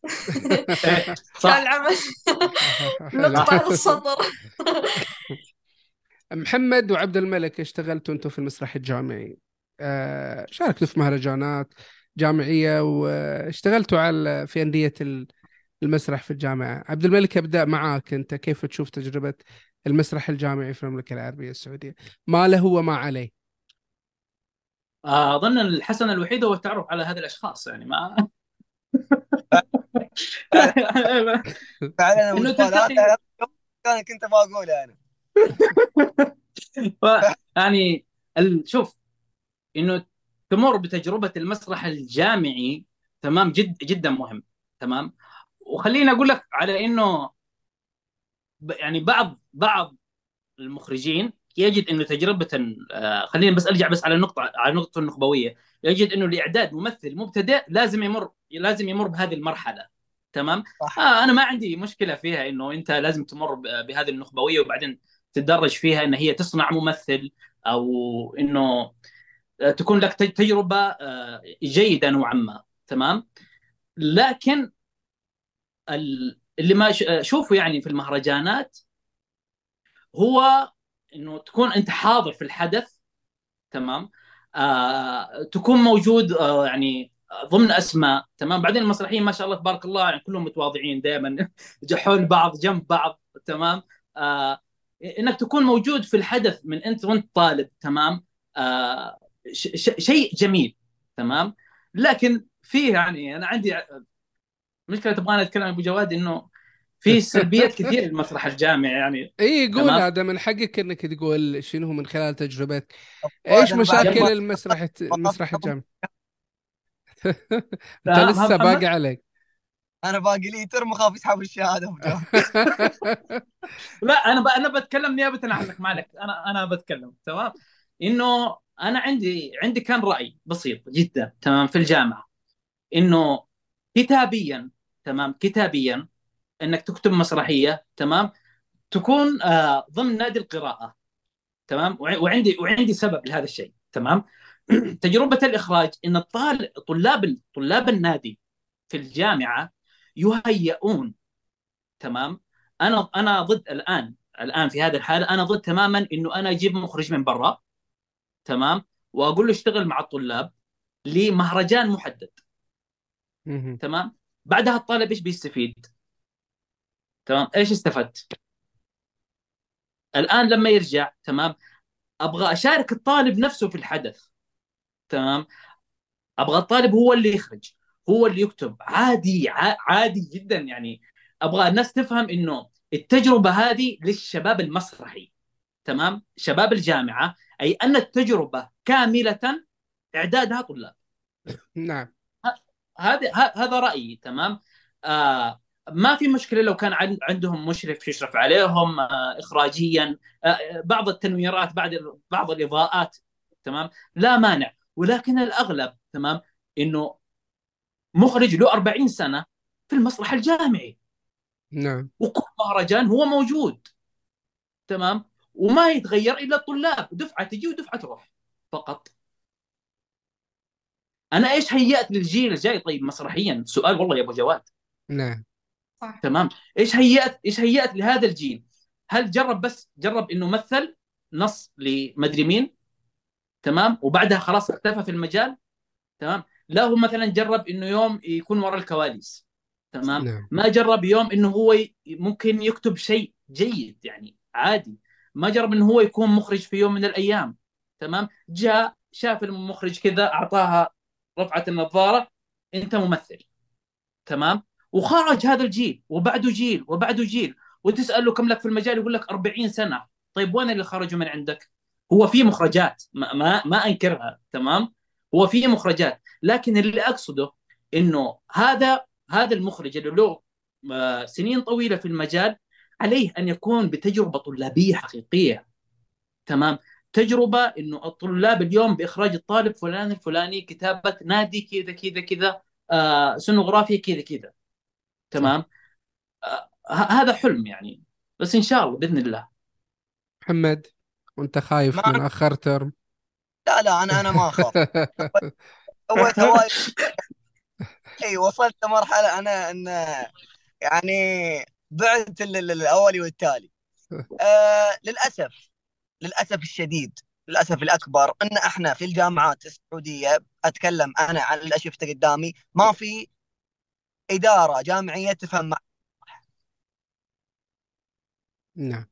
صح. العمل نقطة على السطر محمد وعبد الملك اشتغلتوا أنتم في المسرح الجامعي. آه، شاركتوا في مهرجانات جامعية واشتغلتوا على في أندية ال- المسرح في الجامعة. عبد الملك أبدأ معاك أنت كيف تشوف تجربة المسرح الجامعي في المملكة العربية السعودية. ما له وما عليه. آه، أظن الحسنه الوحيده هو التعرف على هذه الأشخاص يعني ما فعلا هذا كان كنت بقوله أنا. يعني شوف إنه تمر بتجربة المسرح الجامعي تمام جد جدا مهم تمام؟ وخليني أقول لك على إنه يعني بعض بعض المخرجين يجد إنه تجربة آه، خلينا بس أرجع بس على النقطه على النقطه النخبوية. يجد إنه لاعداد ممثل مبتدئ لازم يمر لازم يمر بهذه المرحلة. تمام؟ صح. آه أنا ما عندي مشكلة فيها إنه أنت لازم تمر بهذه النخبوية وبعدين تتدرج فيها إن هي تصنع ممثل أو إنه آه، تكون لك تج- تجربة آه، جيدة نوعا ما. تمام؟ لكن ال- اللي ما ش- اشوفه يعني في المهرجانات هو إنه تكون أنت حاضر في الحدث تمام؟ آه، تكون موجود آه، يعني ضمن أسماء تمام؟ بعدين المسرحيين ما شاء الله تبارك الله يعني كلهم متواضعين دائما حول بعض جنب بعض تمام؟ آه، إنك تكون موجود في الحدث من أنت وأنت طالب تمام؟ آه، شيء جميل تمام؟ لكن فيه يعني أنا عندي مشكله تبغاني اتكلم عن أبو جواد إنه في سلبيات كثير للمسرح الجامعي يعني. إي قول. هذا من حقك إنك تقول شنو من خلال تجربتك؟ إيش مشاكل المسرح المسرح الجامعي أنت لسه؟ باقي عليك. أنا باقي لي ترم خاف يسحب الشهادة. لا أنا ب... أنا بتكلم نيابه عنك ما عليك أنا أنا بتكلم تمام؟ إنه أنا عندي عندي كان رأي بسيط جدا تمام في الجامعة إنه كتابيا تمام؟ كتابيا إنك تكتب مسرحية تمام؟ تكون آه ضمن نادي القراءة تمام؟ وع- وعندي وعندي سبب لهذا الشيء تمام؟ تجربة الإخراج إن الطالب طلاب طلاب النادي في الجامعة يهيئون تمام؟ أنا أنا ضد الآن الآن في هذه الحالة أنا ضد تماما إنه أنا أجيب مخرج من برا تمام؟ وأقول له اشتغل مع الطلاب لمهرجان محدد. تمام؟ بعدها الطالب إيش بيستفيد؟ تمام؟ إيش استفدت؟ الآن لما يرجع تمام؟ أبغى أشارك الطالب نفسه في الحدث تمام؟ أبغى الطالب هو اللي يخرج هو اللي يكتب. عادي عادي جدا يعني. أبغى الناس تفهم إنه التجربة هذه للشباب المسرحي تمام؟ شباب الجامعة أي أن التجربة كاملة إعدادها طلاب. نعم. هذا هذا رأيي تمام؟ آه ما في مشكلة لو كان عن- عندهم مشرف يشرف عليهم آه اخراجيا آه بعض التنويرات بعض بعض الإضاءات تمام؟ لا مانع. ولكن الأغلب تمام؟ إنه مخرج له 40 سنة في المسرح الجامعي. نعم. وكل مهرجان هو موجود تمام؟ وما يتغير إلا الطلاب دفعة تجي ودفعة تروح فقط. أنا إيش هيأت للجيل الجاي؟ طيب مسرحيا. سؤال والله يا أبو جواد. نعم. صح. تمام. إيش هيأت إيش هيأت لهذا الجيل؟ هل جرب بس جرب إنه مثل نص لمدري مين؟ تمام. وبعدها خلاص اختفى في المجال. تمام. لا هو مثلا جرب إنه يوم يكون ورا الكواليس. تمام. نعم. ما جرب يوم إنه هو ممكن يكتب شيء جيد يعني عادي. ما جرب إنه هو يكون مخرج في يوم من الأيام. تمام. جاء شاف المخرج كذا أعطاها رفعه النظارة أنت ممثل. تمام؟ وخرج هذا الجيل وبعده جيل وبعده جيل. وتساله كم لك في المجال يقول لك 40 سنة. طيب وين اللي خرجوا من عندك؟ هو في مخرجات ما ما, ما أنكرها. تمام؟ هو في مخرجات. لكن اللي أقصده إنه هذا هذا المخرج اللي له آه، سنين طويلة في المجال عليه أن يكون بتجربة طلابية حقيقية. تمام؟ تجربة إنه الطلاب اليوم بإخراج الطالب فلان الفلاني كتابة نادي كذا كذا كذا آه سنوغرافيا كذا كذا. تمام؟ آه هذا حلم يعني. بس إن شاء الله بإذن الله. محمد وأنت خايف ما- من آخر ترم لا لا أنا أنا ما أخاف. سويت هواي إي وصلت لمرحلة أنا إن يعني ال- الاولي والتالي. آه للأسف للأسف الشديد للأسف الأكبر إن إحنا في الجامعات السعودية أتكلم أنا عن اللي شفته قدامي ما في إدارة جامعية تفهم مع نعم.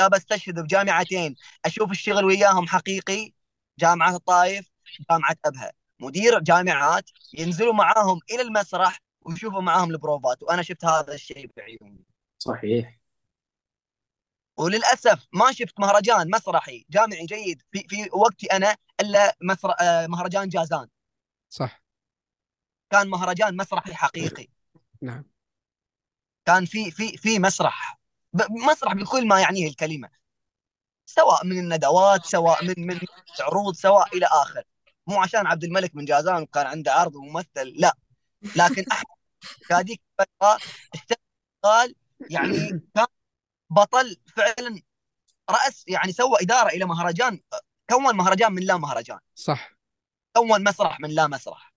لا بستشهد بجامعتين أشوف الشغل وياهم حقيقي جامعة الطائف جامعة أبها. مدير جامعات ينزلوا معاهم إلى المسرح ويشوفوا معاهم البروفات وأنا شفت هذا الشيء بعيوني. صحيح. وللأسف ما شفت مهرجان مسرحي جامعي جيد في في وقتي أنا إلا مسر... آه، مهرجان جازان. صح. كان مهرجان مسرحي حقيقي. نعم. كان في في في مسرح. مسرح بكل ما يعنيه الكلمة. سواء من الندوات سواء من من عروض سواء إلى آخر. مو عشان عبد الملك من جازان وكان عنده عرض وممثل لا. لكن أحمد في هذيك الفترة اشتغل يعني كان بطل فعلا رأس يعني سوى إدارة إلى مهرجان كون مهرجان من لا مهرجان. صح. كون مسرح من لا مسرح.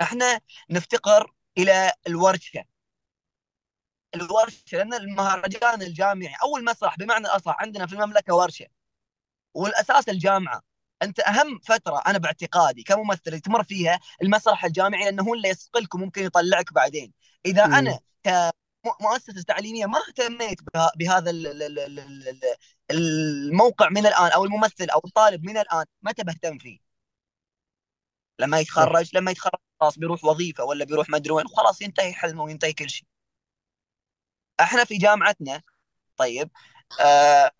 إحنا نفتقر إلى الورشة. الورشة لأن المهرجان الجامعي أو المسرح بمعنى الاصح عندنا في المملكة ورشة. والأساس الجامعة. أنت أهم فترة أنا باعتقادي كممثل تمر فيها المسرح الجامعي لأنه هو اللي يصقلك وممكن يطلعك بعدين. إذا مم. أنا كمؤسسه تعليمية ما اهتميت بهذا ال- ال- ال- ال- ال- الموقع من الآن أو الممثل أو الطالب من الآن متى بهتم فيه. لما يتخرج لما يتخرج خلاص بيروح وظيفة ولا بيروح مدري وين وخلاص ينتهي حلمه وينتهي كل شيء. إحنا في جامعتنا طيب آه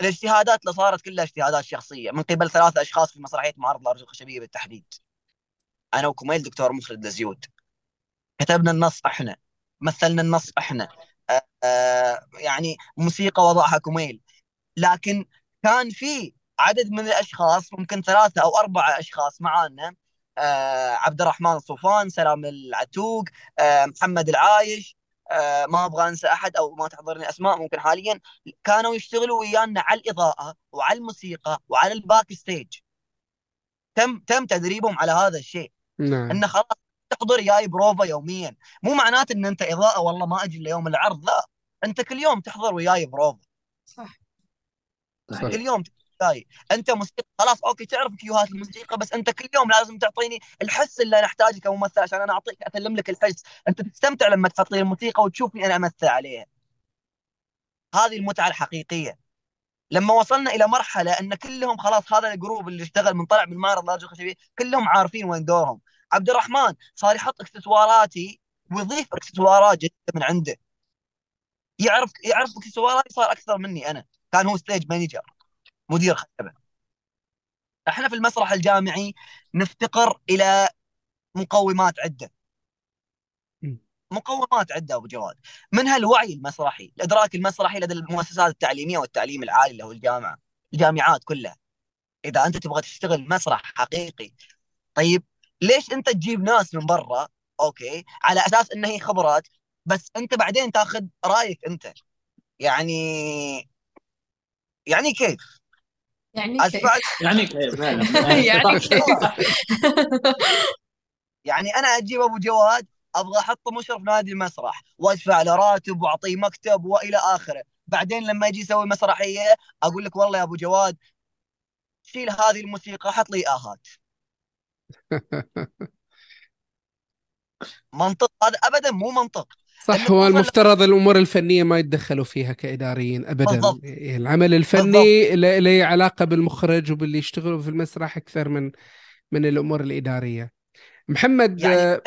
الاجتهادات اللي صارت كلها اجتهادات شخصية من قبل ثلاثة أشخاص في مسرحية معرض الارجل الخشبيه بالتحديد. أنا وكميل دكتور مخلد لزيود. كتبنا النص إحنا. مثلنا النص إحنا. آه آه يعني موسيقى وضعها كميل لكن كان في عدد من الأشخاص ممكن ثلاثة أو أربعة أشخاص معانا. آه عبد الرحمن الصوفان سلام العتوق. محمد العايش. ما أبغى أنسى أحد أو ما تحضرني أسماء ممكن حاليا. كانوا يشتغلوا ويانا على الإضاءة وعلى الموسيقى وعلى ال backstage تم تم تدريبهم على هذا الشيء. نعم. انه خلاص تحضر جاي بروفا يوميا. مو معناته إن أنت إضاءة والله ما أجي إلا يوم العرض لا. أنت كل يوم تحضر وياي بروفا صح. كل يوم جاي أنت موسيقى خلاص okay تعرف cueهات الموسيقى بس أنت كل يوم لازم تعطيني الحس اللي أنا أحتاجه كممثل عشان أنا أعطيك أسلم لك الحس. أنت تستمتع لما تحط لي الموسيقى وتشوفني أنا أمثل عليها. هذه المتعة الحقيقية. لما وصلنا إلى مرحلة إن كلهم خلاص هذا ال group اللي اشتغل من طلع من معرض الارجل الخشبيه كلهم عارفين وين دورهم. عبد الرحمن صار يحط اكسسواراتي ويضيف اكسسوارات جديدة من عنده. يعرف يعرف اكسسواراتي صار أكثر مني أنا. كان هو stage manager مدير خشبه إحنا في المسرح الجامعي نفتقر إلى مقومات عدة. مقومات عدة أبو جواد. منها الوعي المسرحي الإدراك المسرحي لدى المؤسسات التعليمية والتعليم العالي اللي هو الجامعة الجامعات كلها. إذا أنت تبغى تشتغل مسرح حقيقي طيب ليش انت تجيب ناس من برا أوكي على أساس انها هي خبرات بس أنت بعدين تاخذ رأيك أنت. يعني يعني كيف؟ يعني كيف؟ يعني كيف؟ يعني. كيف؟ يعني أنا أجيب أبو جواد أبغى أحطه مشرف نادي المسرح وأدفع له راتب وأعطيه مكتب وإلى آخره. بعدين لما يجي يسوي مسرحية أقول لك والله يا أبو جواد شيل هذه الموسيقى حط لي آهات. منطق هذا ابدا مو منطق. صح هو المفترض الأمور الفنية ما يتدخلوا فيها كإداريين ابدا. بالضبط. العمل الفني له له علاقة بالمخرج وباللي يشتغلوا في المسرح أكثر من من الأمور الإدارية. محمد يعني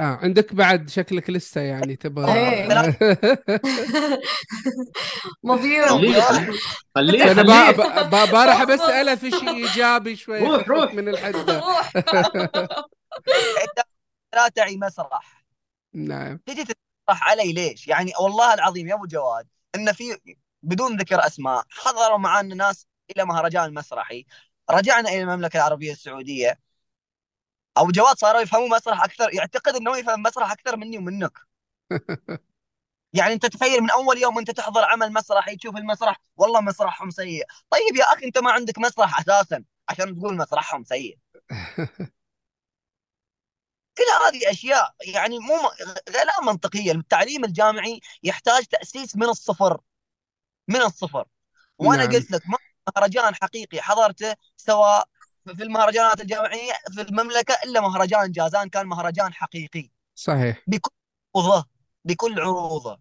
آه آه، عندك بعد شكلك لسه يعني تبغى إيه. مضيوع خليه أنا بارح بساله في شيء إيجابي شوي روح، روح. من الحدة روح انت لا تعي مسرح نعم تجي تطرح علي ليش؟ يعني والله العظيم يا أبو جواد إن في بدون ذكر أسماء حضروا معنا ناس إلى مهرجان مسرحي رجعنا إلى المملكة العربية السعودية ابو جواد صاروا يفهموا مسرح أكثر يعتقد إنه يفهم مسرح أكثر مني ومنك. يعني أنت تخيل من أول يوم انت تحضر عمل مسرحي تشوف المسرح والله مسرحهم سيء. طيب يا أخي أنت ما عندك مسرح أساسا عشان تقول مسرحهم سيء. كل هذه أشياء يعني مو لا منطقيه التعليم الجامعي يحتاج تأسيس من الصفر من الصفر. وأنا نعم. قلت لك مهرجان حقيقي حضرته سواء في المهرجانات الجامعية في المملكة إلا مهرجان جازان كان مهرجان حقيقي. صحيح. بكل عروضه بكل عروضه.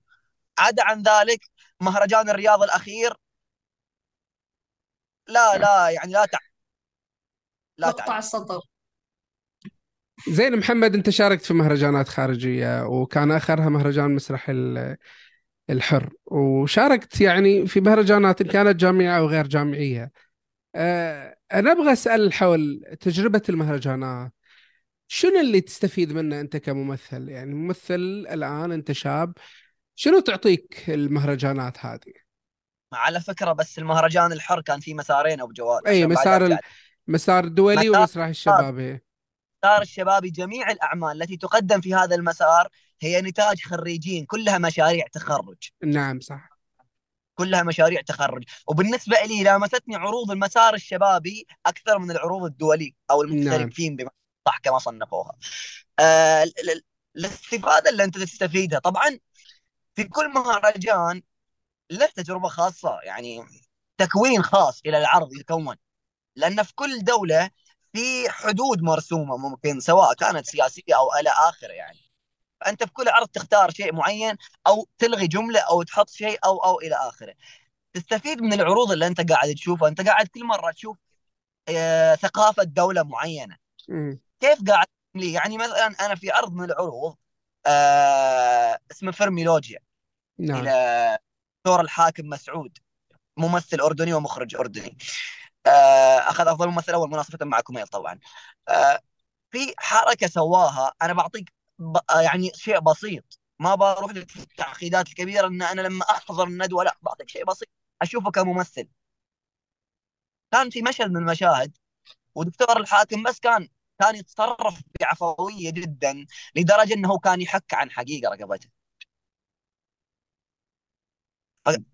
عدا عن ذلك مهرجان الرياض الأخير لا لا يعني لا تع... لا تعلم السطر زين محمد أنت شاركت في مهرجانات خارجية وكان آخرها مهرجان مسرح ال- الحر. وشاركت يعني في مهرجانات إن كانت جامعيه أو غير جامعية. آه، أنا أبغى أسأل حول تجربة المهرجانات. شنو اللي تستفيد منه أنت كممثل؟ يعني ممثل الآن أنت شاب شنو تعطيك المهرجانات هذه؟ على فكرة بس المهرجان الحر كان فيه مسارين أبو جواد أي مسار ال- مسار الدولي مسار ومسرح الشبابي. المسار الشبابي جميع الأعمال التي تقدم في هذا المسار هي نتاج خريجين كلها مشاريع تخرج. نعم صح. كلها مشاريع تخرج. وبالنسبة لي لامستني عروض المسار الشبابي أكثر من العروض الدولي أو نعم المحترفين بما صح كما صنفوها. آه ال- ال- الاستفادة اللي أنت تستفيدها. طبعا في كل مهرجان له تجربة خاصة يعني تكوين خاص إلى العرض يتكون. لأن في كل دولة في حدود مرسومة ممكن سواء كانت سياسية أو إلى اخره يعني. فانت في كل عرض تختار شيء معين أو تلغي جملة أو تحط شيء أو أو إلى آخره. تستفيد من العروض اللي أنت قاعد تشوفها. أنت قاعد كل مرة تشوف آه، ثقافة دولة معينة. كيف قاعد لي يعني مثلا أنا في عرض من العروض آه اسمه فيرميلوجيا. نعم. إلى دور الحاكم مسعود ممثل أردني ومخرج أردني. آه أخذ أفضل ممثل أول مناصفة مع كوميل طبعا. آه في حركة سواها أنا بعطيك يعني شيء بسيط. ما بروح التعقيدات الكبيرة إن أنا لما أحضر الندوة لا بعطيك شيء بسيط. أشوفه كممثل. كان في مشهد من المشاهد ودكتور الحاكم بس كان كان يتصرف بعفوية جدا لدرجة إنه كان يحك عن حقيقة رقبته.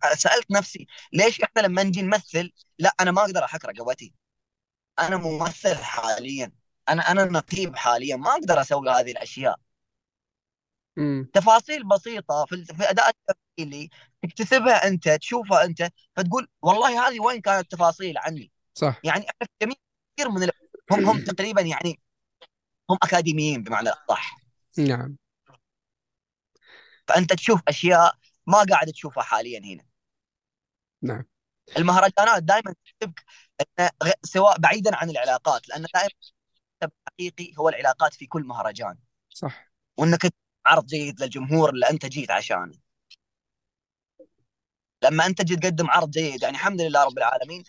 فسالت نفسي ليش إحنا لما نجي نمثل لا أنا ما أقدر أحك رقبتي. أنا ممثل حاليا. أنا أنا نقيب حاليا. ما أقدر أسوي هذه الأشياء. مم. تفاصيل بسيطة في في أداء التمثيلي تكتسبها أنت تشوفها أنت فتقول والله هذه وين كانت تفاصيل عني؟ صح. يعني في جميع كثير من. هم هم تقريبا يعني هم أكاديميين بمعنى أصح. نعم. فأنت تشوف أشياء ما قاعد تشوفها حاليا هنا. نعم. المهرجانات دائما تكتبك سواء بعيدا عن العلاقات لأن دائما الحقيقي هو العلاقات في كل مهرجان. صح. وإنك عرض جيد للجمهور اللي انت جيت عشانه. لما انت جيت تقدم عرض جيد يعني الحمد لله رب العالمين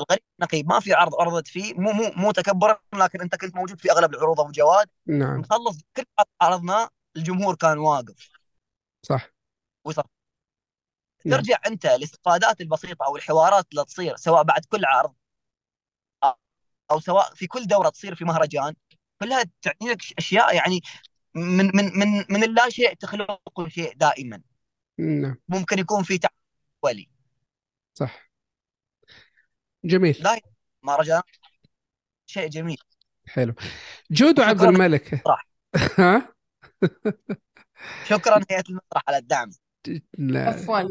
الغريب نقيب ما في عرض عرضت فيه مو مو مو تكبرا لكن انت كنت موجود في أغلب العروض أبو جواد. نعم. نخلص كل عرض عرضناه الجمهور كان واقف. صح. ويصف نعم. ترجع انت الاستفادات البسيطة أو الحوارات اللي تصير سواء بعد كل عرض أو سواء في كل دورة تصير في مهرجان كلها تعني لك أشياء يعني من من من من اللا شيء تخلق شيء دائما. نعم. ممكن يكون في تعب ولي. صح. جميل. لا مهرجان شيء جميل. حلو. جود وعبد شكرا الملك. ها؟ شكرا هيئه المسرح على الدعم. لا عفوا.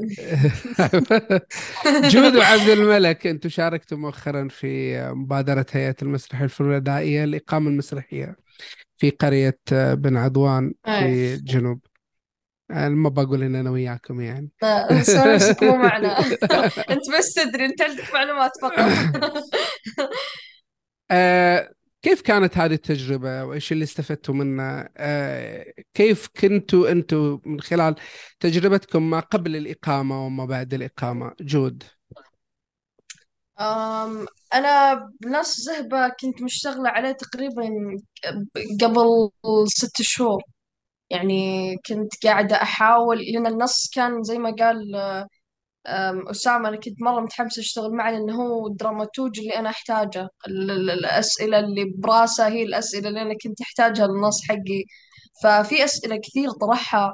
جود وعبد الملك أنتم شاركتوا مؤخرا في مبادرة هيئة المسرح الفردائية للإقامة المسرحية. في قرية بن عضوان في الجنوب أنا ما بقول إن أنا وياكم يعني. نفسك مو معنا أنت بس تدري أنت عندك معلومات فقط. آه، كيف كانت هذه التجربة؟ وإيش اللي استفدتوا منها؟ آه، كيف كنتوا أنتوا من خلال تجربتكم ما قبل الإقامة وما بعد الإقامة؟ جود. أم أنا بنص زهبة كنت مشتغلة عليه تقريبا قبل ست شهور. يعني كنت قاعدة أحاول لأن النص كان زي ما قال أسامة أنا كنت مرة متحمسة أشتغل معه لأنه هو الدراماتورج اللي أنا أحتاجه. ال- ال- الأسئلة اللي براسه هي الأسئلة اللي أنا كنت أحتاجها للنص حقي. ففي أسئلة كثير طرحها.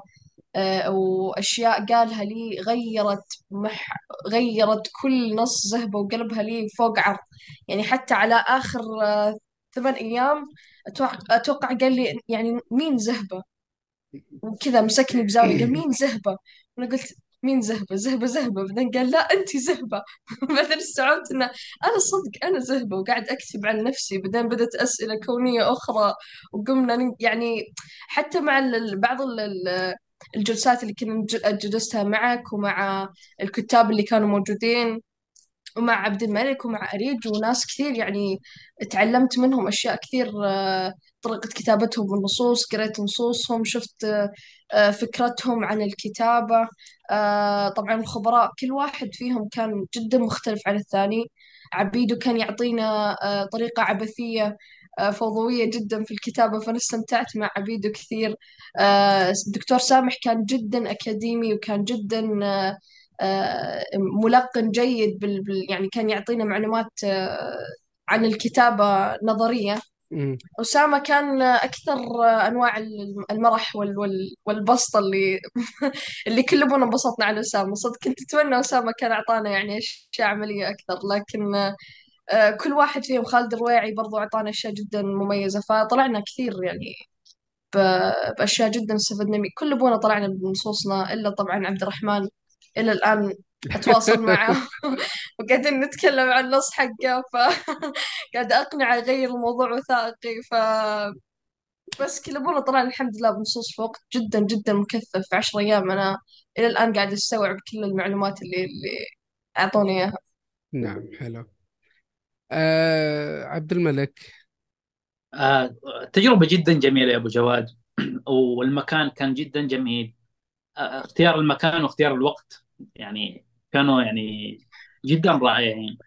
آه، وأشياء قالها لي غيرت مح غيرت كل نص زهبة وقلبها لي فوق عرض. يعني حتى على آخر آه، ثمان أيام أتوقع, أتوقع قال لي يعني مين زهبة وكذا مسكني بزاوية قال مين زهبة وأنا قلت مين زهبة زهبة زهبة بعدين قال لا أنت زهبة بعدين استوعبت إنه أنا صدق أنا زهبة وقاعد أكتب عن نفسي. بعدين بدت أسئلة كونية أخرى وقمنا يعني حتى مع بعض ال- الجلسات اللي كنا جلستها معك ومع الكتاب اللي كانوا موجودين ومع عبد الملك ومع أريج وناس كثير يعني تعلمت منهم أشياء كثير آه، طريقة كتابتهم بالنصوص قريت نصوصهم شفت آه، فكرتهم عن الكتابة آه، طبعا الخبراء كل واحد فيهم كان جدا مختلف عن الثاني. عبيدو كان يعطينا طريقة عبثية فوضوية جدا في الكتابة فأنا استمتعت مع عبيدو كثير. آه، الدكتور سامح كان جدا أكاديمي وكان جدا آه، آه، ملقن جيد بال يعني كان يعطينا معلومات آه، عن الكتابة نظرية. أسامة كان أكثر آه، أنواع المرح وال وال والبسطة اللي اللي كل أبونا انبسطنا على أسامة. صدق كنت أتمنى أسامة كان أعطانا يعني أشياء عملية أكثر لكن آه، كل واحد فيهم خالد الرويعي برضو أعطانا أشياء جدا مميزة فطلعنا كثير يعني بأشياء جدا استفدنا كل أبونا طلعنا بنصوصنا إلا طبعا عبد الرحمن إلى الآن أتواصل معه. وقاعدين نتكلم عن النص حقه فقاعد أقنعه يغير الموضوع وثائقي ف بس كل أبونا طلعنا الحمد لله بنصوص في وقت جدا جدا مكثف. في عشر أيام أنا إلى الآن قاعد أستوعب كل المعلومات اللي اللي أعطوني إياها. نعم حلو. آه عبد الملك. آه، تجربة جدا جميلة يا أبو جواد. والمكان كان جدا جميل. آه، اختيار المكان واختيار الوقت. يعني كانوا يعني جدا رائعين.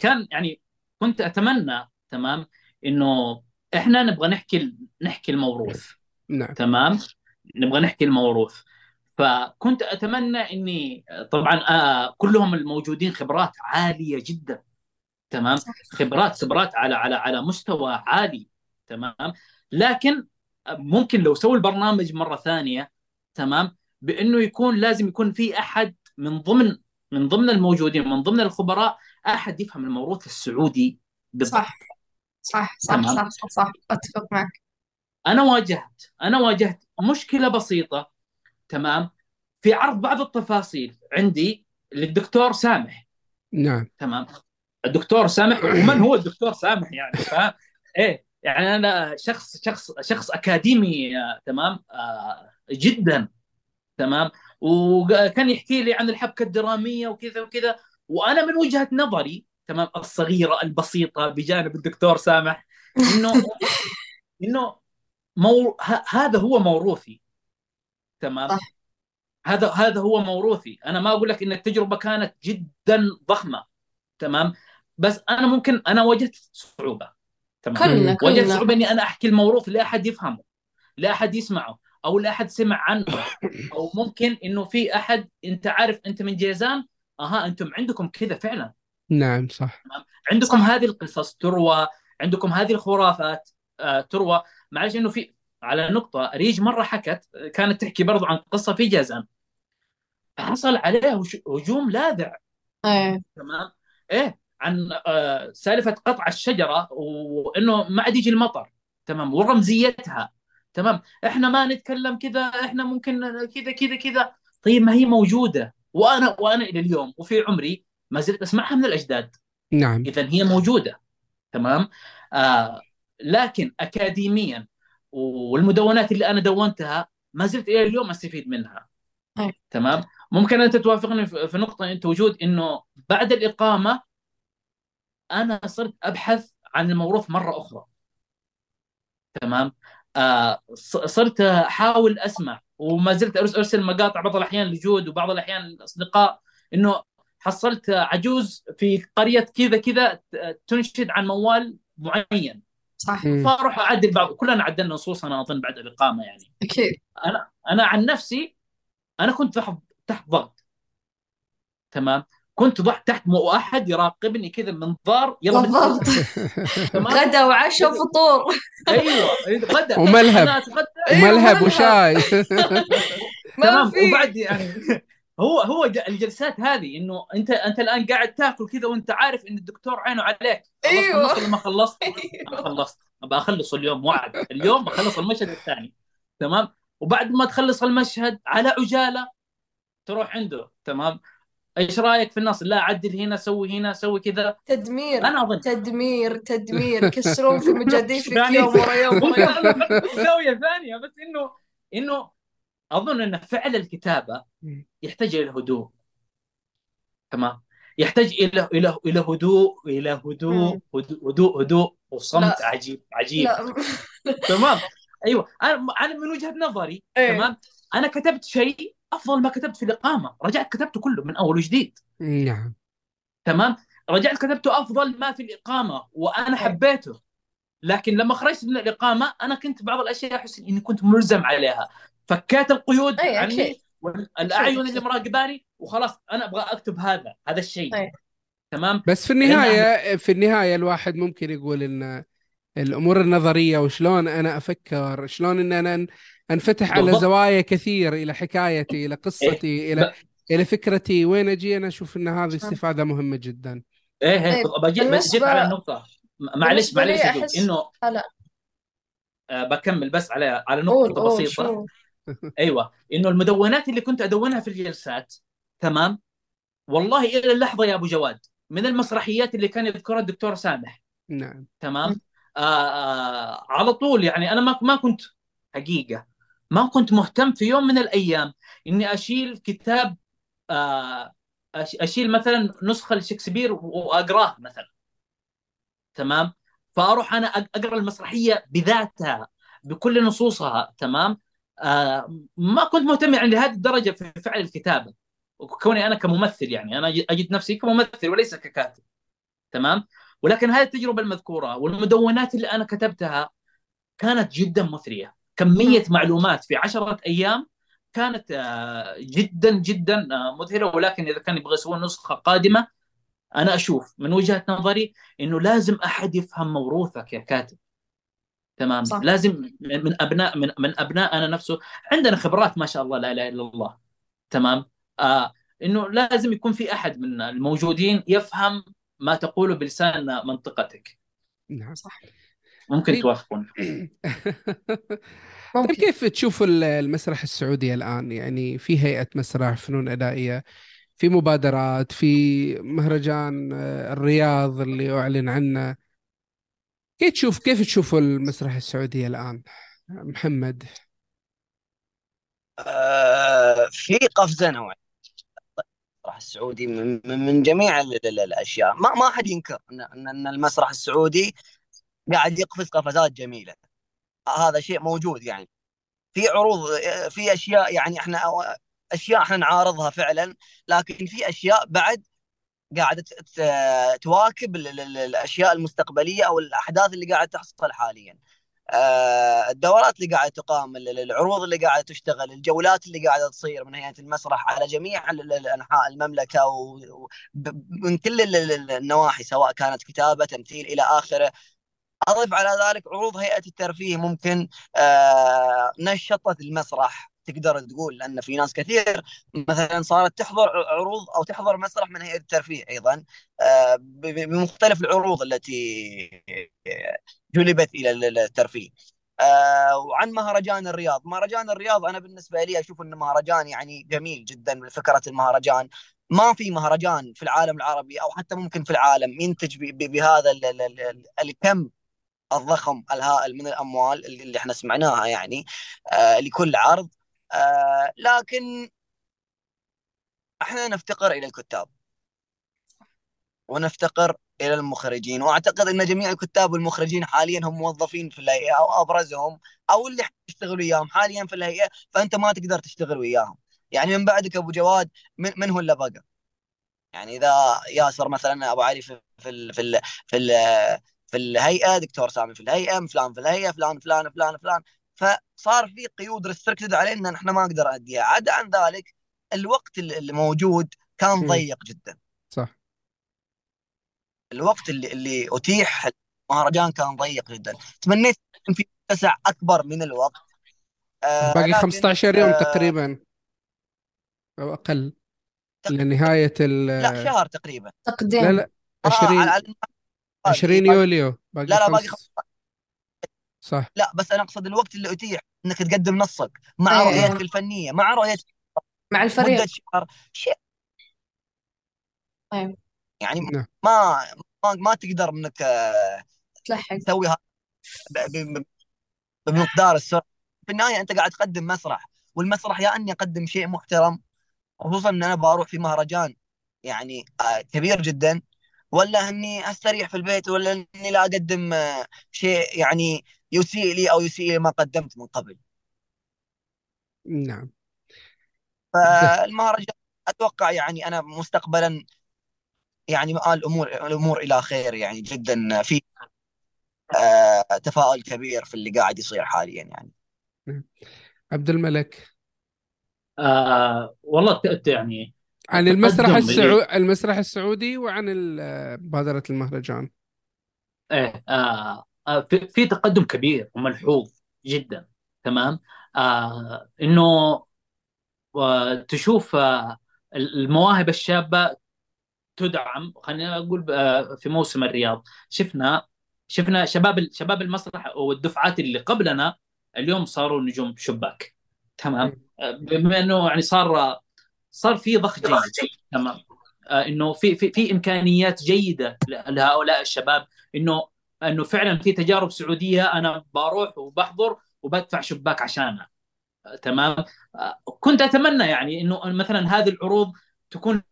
كان يعني كنت أتمنى تمام إنه إحنا نبغى نحكي نحكي الموروث. نعم. تمام؟ نبغى نحكي الموروث. فكنت أتمنى إني طبعا آه كلهم الموجودين خبرات عالية جدا تمام؟ خبرات خبرات على على على مستوى عالي تمام؟ لكن ممكن لو سووا البرنامج مرة ثانية تمام؟ بإنه يكون لازم يكون في أحد من ضمن من ضمن الموجودين من ضمن الخبراء أحد يفهم الموروث السعودي بالضبط. صح. صح صح تمام. صح صح صح أتفق معك. أنا واجهت أنا واجهت مشكلة بسيطة تمام؟ في عرض بعض التفاصيل. عندي للدكتور سامح. نعم. تمام؟ الدكتور سامح ومن هو الدكتور سامح يعني فاهم إيه يعني أنا شخص شخص شخص أكاديمي تمام؟ آه، جدا تمام؟ وكان يحكي لي عن الحبكة الدرامية وكذا وكذا وأنا من وجهة نظري تمام؟ الصغيرة البسيطة بجانب الدكتور سامح إنه إنه مو... ه... هذا هو موروثي. تمام؟ صح. هذا هذا هو موروثي. أنا ما أقول لك إن التجربة كانت جدا ضخمة. تمام؟ بس أنا ممكن أنا واجهت صعوبة. تمام؟ كلنا واجهت كلنا صعوبة إني أنا أحكي الموروث لاحد يفهمه لاحد يسمعه أو لاحد سمع عنه. أو ممكن إنه في أحد أنت عارف أنت من جيزان؟ أها أنتم عندكم كذا فعلا. نعم صح. عندكم صح. هذه القصص تروى عندكم هذه الخرافات آه، تروى. معلش إنه في على نقطة ريج مرة حكت كانت تحكي برضو عن قصة في جازان. فحصل عليها هش- هجوم لاذع. إيه. تمام؟ إيه عن آه، سالفة قطع الشجرة وإنه ما عاد يجي المطر. تمام؟ ورمزيتها. تمام؟ إحنا ما نتكلم كذا إحنا ممكن كذا كذا كذا. طيب ما هي موجودة. وأنا وأنا إلى اليوم وفي عمري ما زلت أسمعها من الأجداد. نعم. اذا هي موجودة. تمام؟ آه لكن اكاديميا والمدونات اللي أنا دونتها ما زلت إلى اليوم أستفيد منها. أي. تمام؟ ممكن أنت توافقني في نقطة أنت وجود إنه بعد الإقامة أنا صرت أبحث عن الموروث مرة أخرى. تمام؟ آه صرت أحاول أسمع وما زلت أرسل مقاطع بعض الأحيان لجود وبعض الأحيان لأصدقاء إنه حصلت عجوز في قرية كذا كذا تنشد عن موال معين. صح. فاروح أعدل بعض كلنا عدلنا نصوص أنا أظن بعد الإقامة يعني. أكيد. أنا أنا عن نفسي أنا كنت تحت تحت ضغط. تمام؟ كنت ضحت تحت مو أحد يراقبني كذا منظار يلا بالضبط غدا وعشاء وفطور. أيوه. غدا. وملهب. أيوة، وملهب ملهب. وشاي. ما تمام في. وبعد يعني هو هو الجلسات هذه إنه أنت أنت الآن قاعد تاكل كذا وأنت عارف إن الدكتور عينه عليك. خلصت ولا ما خلصت. أنا خلصت. أبى أخلص اليوم وعد اليوم بخلص المشهد الثاني. تمام؟ وبعد ما تخلص المشهد على عجالة تروح عنده. تمام؟ إيش رأيك في النص؟ لا عدل هنا سوي هنا سوي كذا. تدمير. أنا أظن. تدمير تدمير. يكسرون في مجاديفك يوم ورا يوم. زاويه ثانية بس إنه إنه أظن أن فعل الكتابة يحتاج إلى هدوء. تمام؟ يحتاج إلى إلى إلى هدوء إلى هدوء. هدوء هدوء, هدوء وصمت لا. عجيب عجيب. لا. تمام؟ أيوه. أنا أنا من وجهة نظري إيه. تمام؟ أنا كتبت شيء أفضل ما كتبت في الإقامة. رجعت كتبته كله من أول وجديد. نعم. تمام؟ رجعت كتبته أفضل ما في الإقامة وأنا إيه. حبيته. لكن لما خرجت من الإقامة أنا كنت بعض الأشياء أحس إني كنت ملزم عليها. فكيت القيود أي، عني أكيد. والأعين. اللي مراقباني وخلاص أنا أبغى أكتب هذا هذا الشيء. أي. تمام؟ بس في النهاية في النهاية الواحد ممكن يقول إن الأمور النظرية وشلون أنا أفكر شلون إن أنا أنفتح على. زوايا كثير إلى حكايتي إلى قصتي إلى ب- إلى فكرتي. وين أجي؟ أنا أشوف إن هذه استفادة مهمة جدا. إيه إيه طيب، بجيب بالنسبة- بجيب على النقطة. معلش معلش إنه آه بكمل بس على على نقطة بسيطة. شو؟ أيوه. إنه المدونات اللي كنت أدونها في الجلسات تمام؟ والله إلى اللحظة يا أبو جواد من المسرحيات اللي كان يذكرها الدكتور سامح. نعم. تمام؟ آه آه على طول يعني أنا ما ما كنت حقيقة ما كنت مهتم في يوم من الأيام إني أشيل كتاب آه أشيل مثلا نسخة لشكسبير وأقراه مثلا. تمام؟ فأروح أنا أقرأ المسرحية بذاتها بكل نصوصها تمام؟ ما كنت مهتم يعني لهذه الدرجة في فعل الكتابة. كوني أنا كممثل يعني أنا اجد نفسي كممثل وليس ككاتب. تمام؟ ولكن هذه التجربة المذكورة والمدونات اللي أنا كتبتها كانت جدا مثرية. كمية معلومات في عشرة أيام كانت آه، جدا جدا آه، مذهلة. ولكن إذا كان يبغى يسوون نسخة قادمة أنا أشوف من وجهة نظري إنه لازم أحد يفهم موروثك يا كاتب. تمام. صح. لازم من من أبناء من من ابنائنا نفسه عندنا خبرات ما شاء الله لا إله إلا الله. تمام؟ آه إنه لازم يكون في أحد من الموجودين يفهم ما تقوله بلسان منطقتك. نعم. صح. ممكن طيب. توافقون. طيب ممكن. كيف تشوف ال- المسرح السعودي الآن؟ يعني في هيئة مسرح فنون أدائية في مبادرات في مهرجان آه، الرياض اللي أعلن عنه. كيف تشوف كيف تشوف المسرح السعودي الآن؟ محمد. آه، في قفزة نوعيه المسرح السعودي من, من جميع ال- ال- الأشياء. ما ما حد ينكر ان المسرح السعودي قاعد يقفز قفزات جميلة. هذا شيء موجود يعني. في عروض في أشياء يعني إحنا أشياء إحنا نعارضها فعلا لكن في أشياء بعد قاعدة تواكب ال- ال- الأشياء المستقبلية أو الأحداث اللي قاعدة تحصل حاليا. آه، الدورات اللي قاعدة تقام ال- ال- العروض اللي قاعدة تشتغل الجولات اللي قاعدة تصير من هيئه المسرح على جميع أنحاء المملكة ومن كل ال- ال- النواحي سواء كانت كتابة تمثيل إلى آخره. أضف على ذلك عروض هيئة الترفيه ممكن آه، نشطت المسرح تقدر تقول لأن في ناس كثير مثلا صارت تحضر عروض أو تحضر مسرح من هيئة الترفيه أيضا آه، بمختلف العروض التي جلبت إلى ال- الترفيه. آه، وعن مهرجان الرياض. مهرجان الرياض أنا بالنسبة لي أشوف انه مهرجان يعني جميل جدا فكرة المهرجان. ما في مهرجان في العالم العربي أو حتى ممكن في العالم ينتج بهذا ال- ال- ال- الكم الضخم الهائل من الأموال اللي اللي إحنا سمعناها يعني آه لكل عرض. آه لكن إحنا نفتقر إلى الكتاب. ونفتقر إلى المخرجين. وأعتقد إن جميع الكتاب والمخرجين حاليا هم موظفين في الهيئة أو أبرزهم أو اللي تشتغل وياهم. حاليا في الهيئة فأنت ما تقدر تشتغل وياهم. يعني من بعدك أبو جواد من, من هو اللي بقى؟ يعني إذا ياسر مثلا أبو علي في في في في في الهيئة دكتور سامي في الهيئة فلان في الهيئة فلان فلان فلان فلان. فصار في قيود ريستركتد علينا إن إحنا ما نقدر اديها عدا عن ذلك الوقت اللي موجود كان. ضيق جدا. صح. الوقت اللي اللي أتيح المهرجان كان ضيق جدا. تمنيت يكون في اتسع أكبر من الوقت. آه باقي لكن 15 يوم آه تقريبا أو أقل تق- لنهاية ال لا شهر تقريبا. لا تقديم. لا آه 20 على على- 20 باقي يوليو باقي لا لا باقي خمس خمس صح. لا بس أنا أقصد الوقت اللي أتيح إنك تقدم نصك مع إيه. رؤيتك الفنية مع رؤية مع مدة الفريق شهر شيء. إيه يعني نعم. ما ما, ما تقدر إنك آه، تلحق. تسوي هذا ب- ب- بمقدار السرعة. في النهاية أنت قاعد تقدم مسرح والمسرح يا إني أقدم شيء محترم خصوصا إن أنا بروح في مهرجان. يعني آه، كبير جدا. ولا إني أستريح في البيت ولا إني لا أقدم آه، شيء يعني يسيء لي أو يسيء ما قدمت من قبل. نعم. فالمهرجان أتوقع يعني أنا مستقبلا يعني مآل الأمور الأمور إلى خير يعني جدا في آه، تفاؤل كبير في اللي قاعد يصير حاليا يعني. نعم. عبد الملك. آه والله يعني عن المسرح التقدم السعو... اللي المسرح السعودي وعن ال- مبادرة المهرجان. إيه آه آه في, في تقدم كبير وملحوظ جدا تمام؟ آه إنه آه تشوف آه المواهب الشابة تدعم خلينا أقول آه في موسم الرياض. شفنا شفنا شباب شباب المسرح والدفعات اللي قبلنا اليوم صاروا نجوم شباك تمام. آه، بما إنه يعني صار صار في ضخ جيد تمام؟ آه، إنه في في في إمكانيات جيدة لهؤلاء الشباب إنه انه فعلا في تجارب سعودية أنا بروح وبحضر وبدفع شباك عشانها. تمام؟ كنت أتمنى يعني إنه مثلا هذه العروض تكون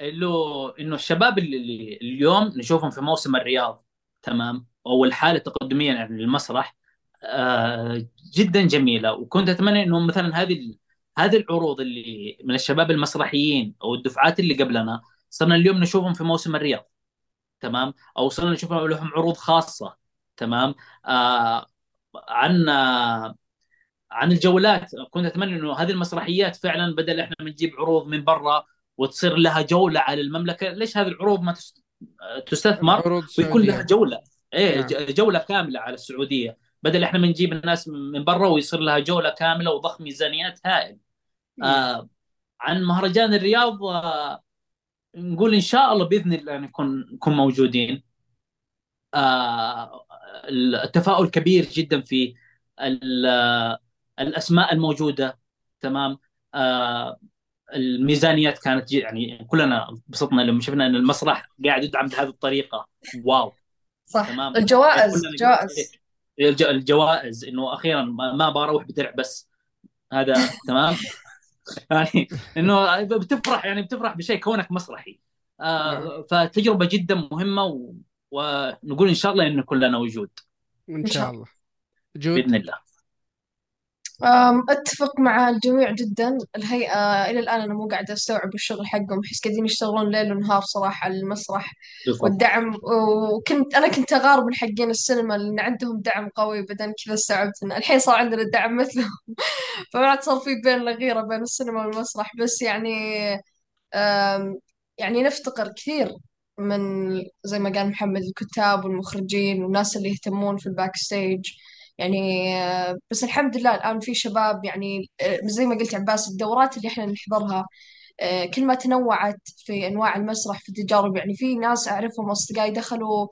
له إنه الشباب اللي اليوم نشوفهم في موسم الرياض تمام؟ أو الحالة التقدمية يعني للمسرح آه، جدا جميلة. وكنت أتمنى إنه مثلا هذه هذه العروض اللي من الشباب المسرحيين أو الدفعات اللي قبلنا صرنا اليوم نشوفهم في موسم الرياض. تمام؟ أو صرنا نشوف لهم عروض خاصة تمام؟ آه عن آه عن الجولات. كنت أتمنى إنه هذه المسرحيات فعلا بدل إحنا بنجيب عروض من برا وتصير لها جولة على المملكة ليش هذه العروض ما تس- تستثمر عروض ويكون لها جولة؟ إيه نعم. جولة كاملة على السعودية. بدل إحنا بنجيب الناس من برا ويصير لها جولة كاملة وضخ ميزانيات هائل. نعم. آه عن مهرجان الرياض آه نقول إن شاء الله بإذن الله نكون نكون موجودين. آه التفاؤل كبير جدا في ال- الأسماء الموجودة. تمام؟ آه الميزانيات كانت يعني كلنا انبسطنا لما شفنا إن المسرح قاعد يدعم بهذه الطريقة. واو. صح. تمام؟ الجوائز كلنا جوائز. الج- الجوائز إنه أخيرا ما بروح بدرع بس. هذا تمام؟ يعني إنه بتفرح يعني بتفرح بشيء كونك مسرحي. نعم. آه فتجربة جدا مهمة و... ونقول إن شاء الله انه كلنا وجود. إن إن شاء الله. جود. بإذن الله. أتفق مع الجميع جدا. الهيئة إلى الآن أنا مو قاعدة أستوعب الشغل حقهم. أحس قاعدين يشتغلون ليل ونهار صراحة على المسرح بالضبط. والدعم. وكنت أنا كنت أغار من حقين السينما لأن عندهم دعم قوي بعدين كذا استوعبت إن الحين صار عندنا دعم مثلهم. فبعد صار في بيننا غيرة بين السينما والمسرح. بس يعني يعني نفتقر كثير من زي ما قال محمد الكتاب والمخرجين والناس اللي يهتمون في ال backstage يعني بس الحمد لله الآن في شباب يعني زي ما قلت عباس الدورات اللي إحنا نحضرها كل ما تنوعت في أنواع المسرح في التجارب يعني في ناس أعرفهم أصدقائي دخلوا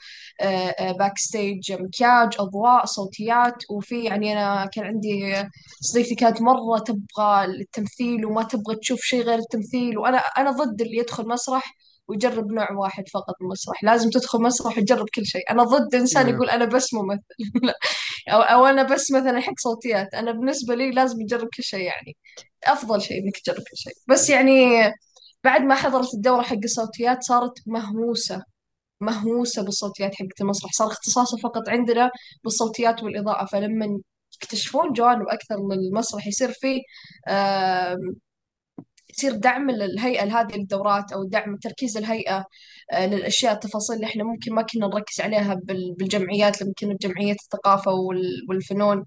backstage مكياج أضواء صوتيات وفي يعني أنا كان عندي صديقتي كانت مرة تبغى التمثيل وما تبغى تشوف شيء غير التمثيل وأنا أنا ضد اللي يدخل مسرح ويجرب نوع واحد فقط من المسرح لازم تدخل مسرح وتجرب كل شيء أنا ضد إنسان يقول أنا بس ممثل. أو أو أنا بس مثلا حق صوتيات. أنا بالنسبة لي لازم يجرب كل شيء يعني. أفضل شيء إنك تجرب كل شيء. بس يعني بعد ما حضرت الدورة حق الصوتيات صارت مهووسه مهووسه بالصوتيات حقت المسرح. صار اختصاصه فقط عندنا بالصوتيات والإضاءة. فلما يكتشفون جوانب أكثر للمسرح يصير فيه يصير دعم الهيئة لهذه الدورات أو دعم تركيز الهيئة آه، للأشياء التفاصيل اللي إحنا ممكن ما كنا نركز عليها بال- بالجمعيات لما كنا بجمعية الثقافة وال- والفنون.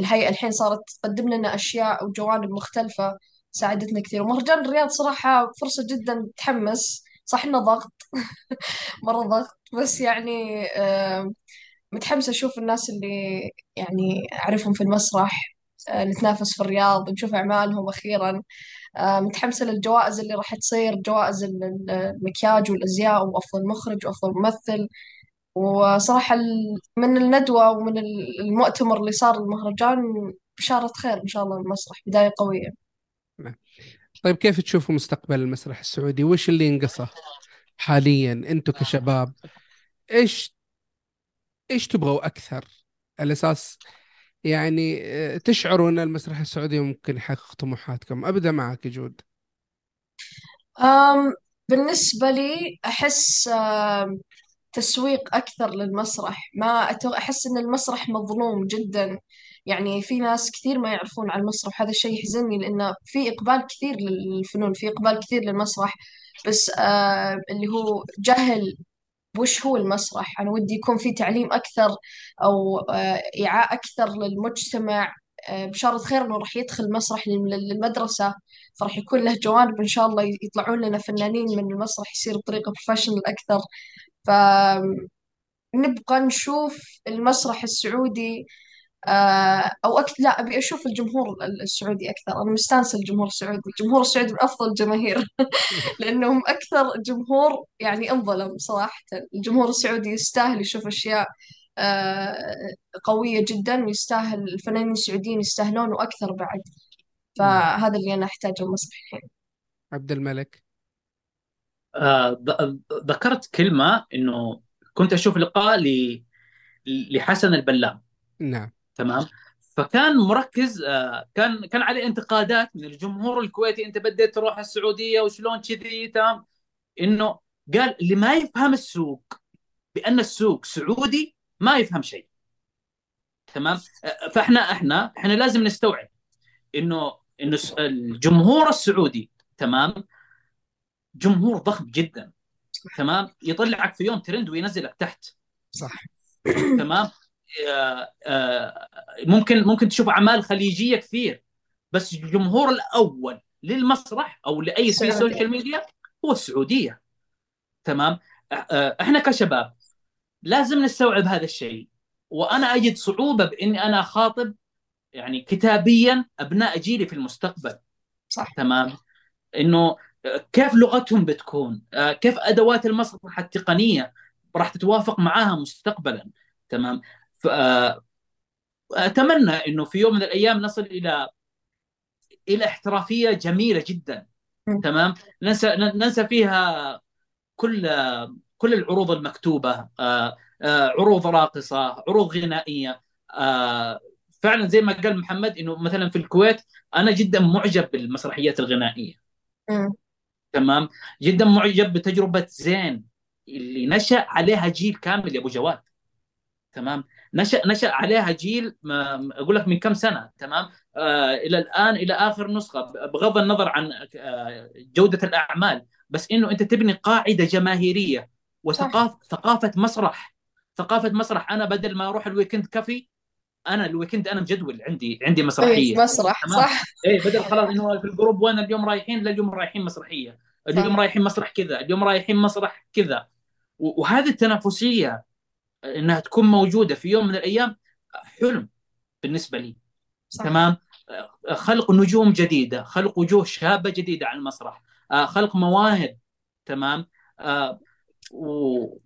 الهيئة الحين صارت تقدم لنا أشياء وجوانب مختلفة ساعدتنا كثير. ومهرجان الرياض صراحة فرصة جدا تحمس. صح إنه ضغط؟ مرة ضغط. بس يعني آه، متحمسة أشوف الناس اللي يعني أعرفهم في المسرح آه، نتنافس في الرياض نشوف أعمالهم أخيرا. متحمسة للجوائز اللي راح تصير جوائز ال- ال- المكياج والأزياء وأفضل مخرج وأفضل ممثل. وصراحة من الندوة ومن ال- المؤتمر اللي صار المهرجان بشارة خير إن شاء الله المسرح بداية قوية. نعم. طيب كيف تشوفوا مستقبل المسرح السعودي؟ وش اللي ينقصه حاليا أنتم كشباب؟ إيش إيش تبغوا أكثر؟ على أساس يعني آه، تشعروا إن المسرح السعودي ممكن يحقق طموحاتكم؟ أبدأ معك جود. أم بالنسبة لي أحس أم تسويق أكثر للمسرح. ما أحس إن المسرح مظلوم جدا. يعني في ناس كثير ما يعرفون عن المسرح وهذا الشيء يحزنني لأنه في إقبال كثير للفنون في إقبال كثير للمسرح. بس آه اللي هو جهل وش هو المسرح؟ أنا ودي يكون في تعليم أكثر أو آه إيعاء أكثر للمجتمع. آه بشارة خير إنه راح يدخل مسرح لل- للمدرسة. فراح يكون له جوانب إن شاء الله يطلعون لنا فنانين من المسرح يصير بطريقة بروفيشنال أكثر. ف نبغى نشوف المسرح السعودي آه، أو أكثر لا أبي أشوف الجمهور السعودي أكثر. أنا مستانسة الجمهور السعودي. الجمهور السعودي من أفضل الجماهير. لأنهم أكثر جمهور يعني أنظلم صراحة. الجمهور السعودي يستاهل يشوف أشياء آه، قوية جدا ويستاهل الفنانين السعوديين يستاهلون وأكثر بعد. فهذا اللي أنا أحتاجه المسرح الحين عبد الملك. آه، ذكرت كلمة إنه كنت أشوف لقاء ل- لحسن البلام نعم. تمام؟ فكان مركز آه، كان كان عليه انتقادات من الجمهور الكويتي انت بديت تروح السعودية وشلون كذي تمام؟ إنه قال اللي ما يفهم السوق بأن السوق سعودي ما يفهم شيء. تمام؟ آه، فإحنا إحنا إحنا لازم نستوعب إنه إنه الجمهور السعودي تمام؟ جمهور ضخم جدا تمام؟ يطلعك في يوم ترند وينزلك تحت. صح. تمام؟ ممكن ممكن تشوف أعمال خليجية كثير بس الجمهور الأول للمسرح أو لأي شيء. social media هو السعودية. تمام؟ آه، آه، إحنا كشباب لازم نستوعب هذا الشيء وأنا أجد صعوبة بإني أنا أخاطب يعني كتابيا أبناء جيلي في المستقبل. صح. تمام؟ إنه كيف لغتهم بتكون؟ آه، كيف أدوات المسرح التقنية راح تتوافق معاها مستقبلا؟ تمام؟ ف- أتمنى إنه في يوم من الأيام نصل إلى إلى احترافية جميلة جدا. تمام؟ ننسى ننسى فيها كل كل العروض المكتوبة آه، آه، عروض راقصة عروض غنائية. آه، فعلا زي ما قال محمد إنه مثلا في الكويت أنا جدا معجب بالمسرحيات الغنائية. تمام؟ جدا معجب بتجربة زين اللي نشأ عليها جيل كامل يا أبو جواد. تمام؟ نشا نشأ عليها جيل ما أقول لك من كم سنة تمام؟ آه إلى الان إلى آخر نسخة بغض النظر عن آه جودة الأعمال بس إنه أنت تبني قاعدة جماهيرية وثقافه ثقافة مسرح. ثقافة مسرح. أنا بدل ما أروح ال weekend كافيه أنا ال weekend أنا مجدول عندي عندي إيه، مسرحية. مسرح تمام. صح. إيه بدل خلاص إنه في ال group وين اليوم رايحين لا اليوم رايحين مسرحية. اليوم. رايحين مسرح كذا اليوم رايحين مسرح كذا. وهذه التنافسية إنها تكون موجودة في يوم من الأيام حلم بالنسبة لي. صح. تمام؟ خلق نجوم جديدة خلق وجوه شابة جديدة على المسرح. آه، خلق مواهب تمام؟ آه، و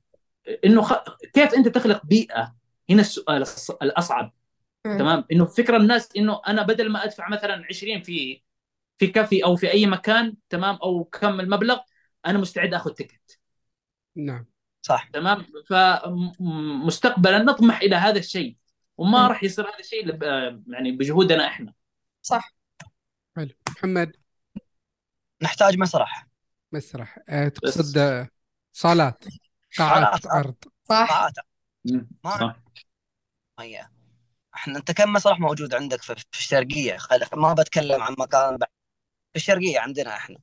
إنه خ... كيف أنت تخلق بيئة؟ هنا السؤال الأصعب. مم. تمام؟ إنه فكره الناس إنه أنا بدل ما أدفع مثلا 20 في في كافي أو في أي مكان تمام؟ أو كم المبلغ أنا مستعد آخذ تكت نعم. صح. تمام؟ فمستقبلا نطمح إلى هذا الشيء وما. راح يصير هذا الشيء يعني بجهودنا إحنا. صح. حلو. محمد؟ نحتاج مسرح. مسرح. بس. تقصد آه، صالات قاعات. عرض صح. قاعات. ما- صح. هي إحنا أنت كم مسرح موجود عندك في في الشرقية؟ خل... ما بتكلم عن مكان بعد. الشرقية عندنا إحنا.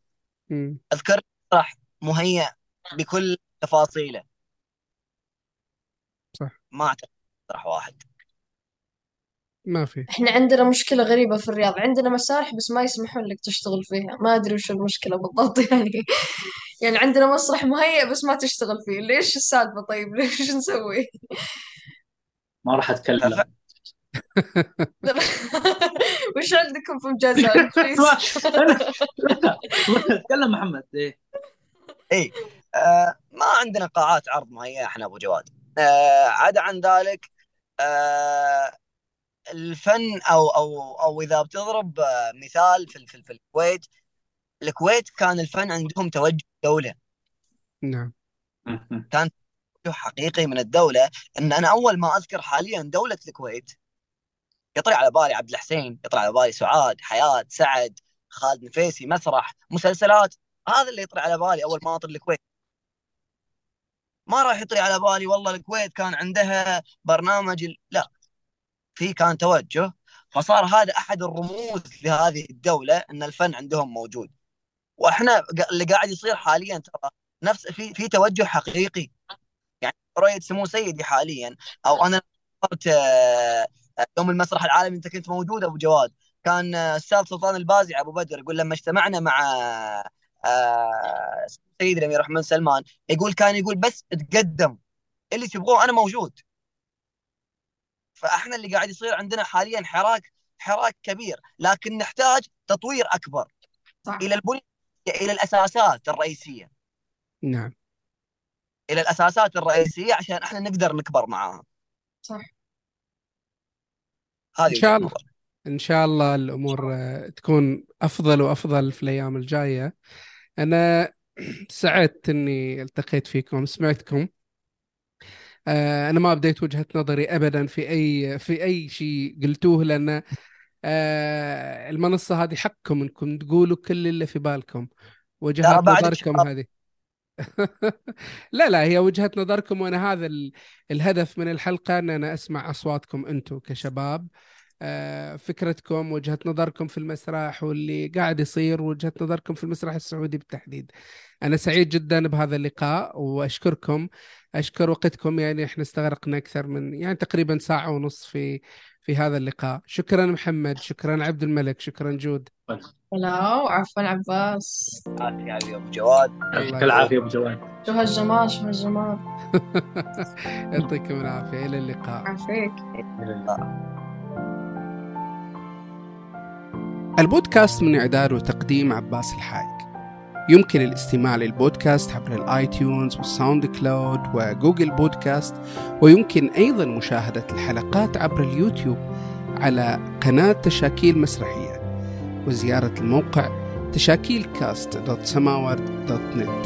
مم. أذكر مسرح مهيأ بكل تفاصيله صح. ما اعتقد مسرح واحد ما في إحنا عندنا مشكلة غريبة في الرياض عندنا مسارح بس ما يسمحون لك تشتغل فيها ما ادري وش المشكلة بالضبط يعني يعني عندنا مسرح مهيأ بس ما تشتغل فيه ليش السالفة طيب ليش نسوي ما راح اتكلم وش عندكم في مجازات بليز تكلم محمد إيه اي آه ما عندنا قاعات عرض مهيئة إحنا أبو جواد. آه عدا عن ذلك آه الفن أو أو أو إذا بتضرب آه مثال في في, في الكويت الكويت كان الفن عندهم توجه دولة. نعم. توجه حقيقي من الدولة. إن أنا أول ما أذكر حاليا دولة الكويت يطلع على بالي عبد الحسين يطلع على بالي سعاد حياة سعد خالد نفيسي مسرح مسلسلات هذا اللي يطلع على بالي أول ما اطر الكويت. ما راح يطلع على بالي. والله الكويت كان عندها برنامج. لا في كان توجه. فصار هذا أحد الرموز لهذه الدولة إن الفن عندهم موجود. وإحنا اللي قاعد يصير حاليا ترى نفس في في توجه حقيقي. يعني رؤية سمو سيدي حاليا أو أنا صرت يوم المسرح العالمي أنت كنت موجود أبو جواد. كان الأستاذ سلطان البازي أبو بدر يقول لما اجتمعنا مع آه سيدي الأمير احمد سلمان يقول كان يقول بس تقدم اللي تبغوه أنا موجود. فإحنا اللي قاعد يصير عندنا حاليا حراك حراك كبير لكن نحتاج تطوير أكبر. صح. إلى البنية إلى الأساسات الرئيسية. نعم. إلى الأساسات الرئيسية عشان إحنا نقدر نكبر معاها. صح. هذه إن شاء الله. إن شاء الله الأمور تكون أفضل وأفضل في الأيام الجاية. أنا سعدت إني التقيت فيكم سمعتكم. آه، أنا ما ابديت وجهة نظري ابدا في أي في أي شيء قلتوه لأن آه، المنصة هذه حقكم إنكم تقولوا كل اللي في بالكم. وجهات نظركم. هذه. لا لا هي وجهة نظركم وأنا هذا ال- الهدف من الحلقة إن أنا أسمع أصواتكم أنتم كشباب. آه، فكرتكم وجهة نظركم في المسرح واللي قاعد يصير وجهة نظركم في المسرح السعودي بالتحديد. أنا سعيد جدا بهذا اللقاء وأشكركم. أشكر وقتكم يعني إحنا استغرقنا أكثر من يعني تقريبا ساعة ونص في في هذا اللقاء. شكرا محمد شكرا عبد الملك شكرا جود. لا عفوا عباس. عافية ابو جواد. يعطيك العافية ابو جواد. شو هالجمال شو هالجمال. يعطيكم العافية. إلى اللقاء. عافيك. البودكاست من إعداد وتقديم عباس الحايك. يمكن الاستماع للبودكاست عبر ال iTunes وال SoundCloud و Google Podcasts ويمكن أيضا مشاهدة الحلقات عبر اليوتيوب على قناة تشاكيل مسرحية وزيارة الموقع تشاكيل كاست دوت سماورد دوت نت.